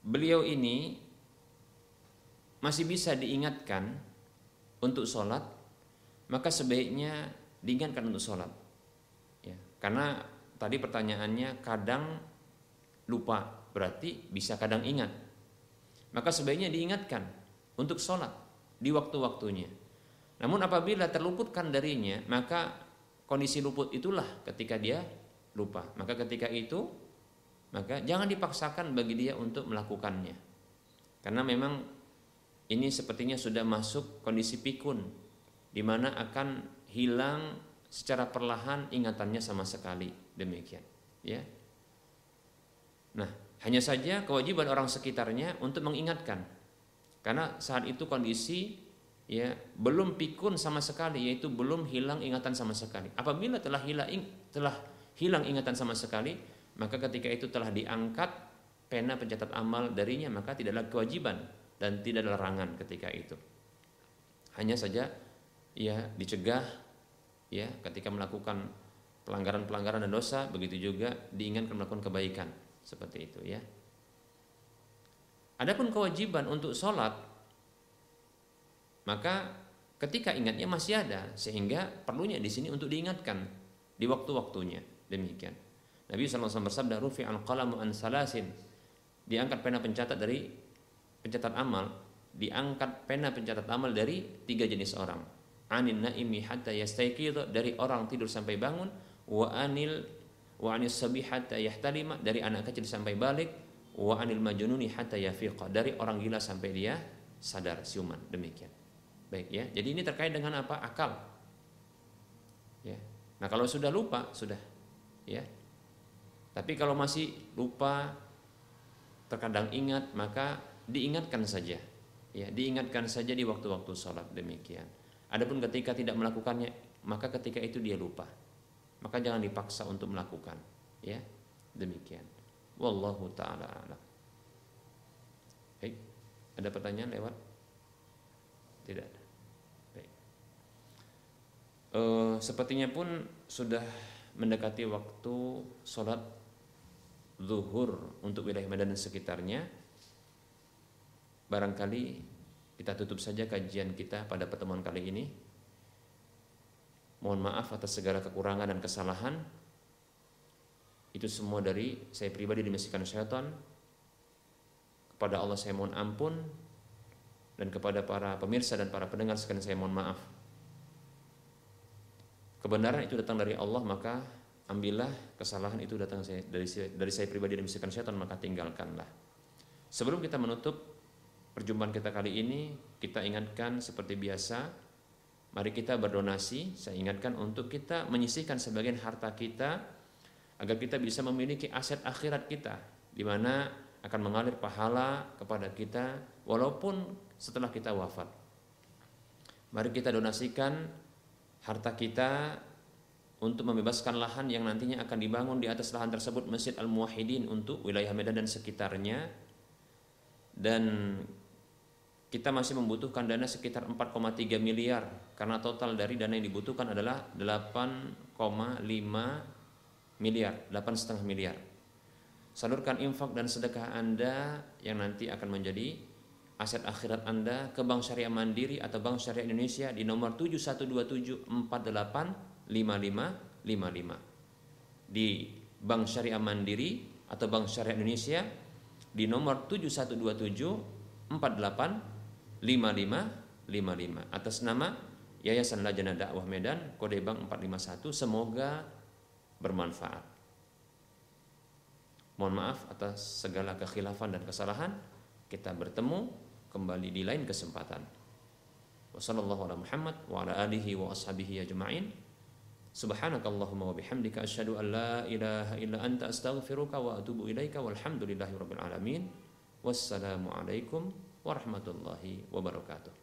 Beliau ini masih bisa diingatkan untuk sholat, maka sebaiknya diingatkan untuk sholat. Ya, karena tadi pertanyaannya kadang lupa, berarti bisa kadang ingat. Maka sebaiknya diingatkan untuk sholat di waktu-waktunya. Namun apabila terluputkan darinya, maka kondisi luput itulah ketika dia lupa. Maka ketika itu, maka jangan dipaksakan bagi dia untuk melakukannya. Karena memang ini sepertinya sudah masuk kondisi pikun di mana akan hilang secara perlahan ingatannya sama sekali demikian ya. Nah hanya saja kewajiban orang sekitarnya untuk mengingatkan. Karena saat itu kondisi ya belum pikun sama sekali yaitu belum hilang ingatan sama sekali. Apabila telah hilang telah hilang ingatan sama sekali maka ketika itu telah diangkat pena pencatat amal darinya maka tidaklah kewajiban dan tidak ada larangan ketika itu. Hanya saja ya dicegah ya ketika melakukan pelanggaran-pelanggaran dan dosa begitu juga diingatkan melakukan kebaikan. Seperti itu ya. Adapun kewajiban untuk sholat maka ketika ingatnya masih ada sehingga perlunya di sini untuk diingatkan di waktu-waktunya. Demikian. Nabi SAW bersabda rufi al qalamu an salasin. Diangkat pena pencatat dari pencatat amal diangkat pena pencatat amal dari tiga jenis orang anin naimi hatta yastayqidh dari orang tidur sampai bangun. Wa anil wa anil sabi hatta yahtalima. Dari anak kecil sampai balik. Wa anil majnuni hatta yafiqa. Dari orang gila sampai dia sadar siuman. Demikian. Baik ya. Jadi ini terkait dengan apa? Akal. Ya. Nah kalau sudah lupa sudah. Ya. Tapi kalau masih lupa terkadang ingat maka diingatkan saja. Ya diingatkan saja di waktu-waktu sholat. Demikian Adapun ketika tidak melakukannya, maka ketika itu dia lupa. Maka jangan dipaksa untuk melakukan, ya. Demikian. Wallahu taala alam. Baik. Ada pertanyaan lewat? Tidak ada. Baik. E, sepertinya pun sudah mendekati waktu sholat zuhur untuk wilayah Medan dan sekitarnya. Barangkali kita tutup saja kajian kita pada pertemuan kali ini. Mohon maaf atas segala kekurangan dan kesalahan. Itu semua dari saya pribadi dimisikan syaitan. Kepada Allah saya mohon ampun dan kepada para pemirsa dan para pendengar sekalian saya mohon maaf. Kebenaran itu datang dari Allah maka ambillah kesalahan itu datang dari dari saya pribadi dan dimisikan syaitan maka tinggalkanlah. Sebelum kita menutup perjumpaan kita kali ini kita ingatkan seperti biasa mari kita berdonasi. Saya ingatkan untuk kita menyisihkan sebagian harta kita agar kita bisa memiliki aset akhirat kita di mana akan mengalir pahala kepada kita walaupun setelah kita wafat. Mari kita donasikan harta kita untuk membebaskan lahan yang nantinya akan dibangun di atas lahan tersebut Masjid Al-Muwahhidin untuk wilayah Medan dan sekitarnya. Dan kita masih membutuhkan dana sekitar 4,3 miliar karena total dari dana yang dibutuhkan adalah 8,5 miliar, 8,5 miliar. Salurkan infak dan sedekah Anda yang nanti akan menjadi aset akhirat Anda ke Bank Syariah Mandiri atau Bank Syariah Indonesia di nomor 7127485555. Di Bank Syariah Mandiri atau Bank Syariah Indonesia di nomor 712748 5555 atas nama Yayasan Lajana Dakwah Medan kode bank 451 semoga bermanfaat. Mohon maaf atas segala kekhilafan dan kesalahan. Kita bertemu kembali di lain kesempatan. Wassalamualaikum Muhammad wa ala alihi bihamdika asyhadu an la illa anta astaghfiruka wa atubu walhamdulillahi rabbil alamin. Wassalamualaikum warahmatullahi wabarakatuh.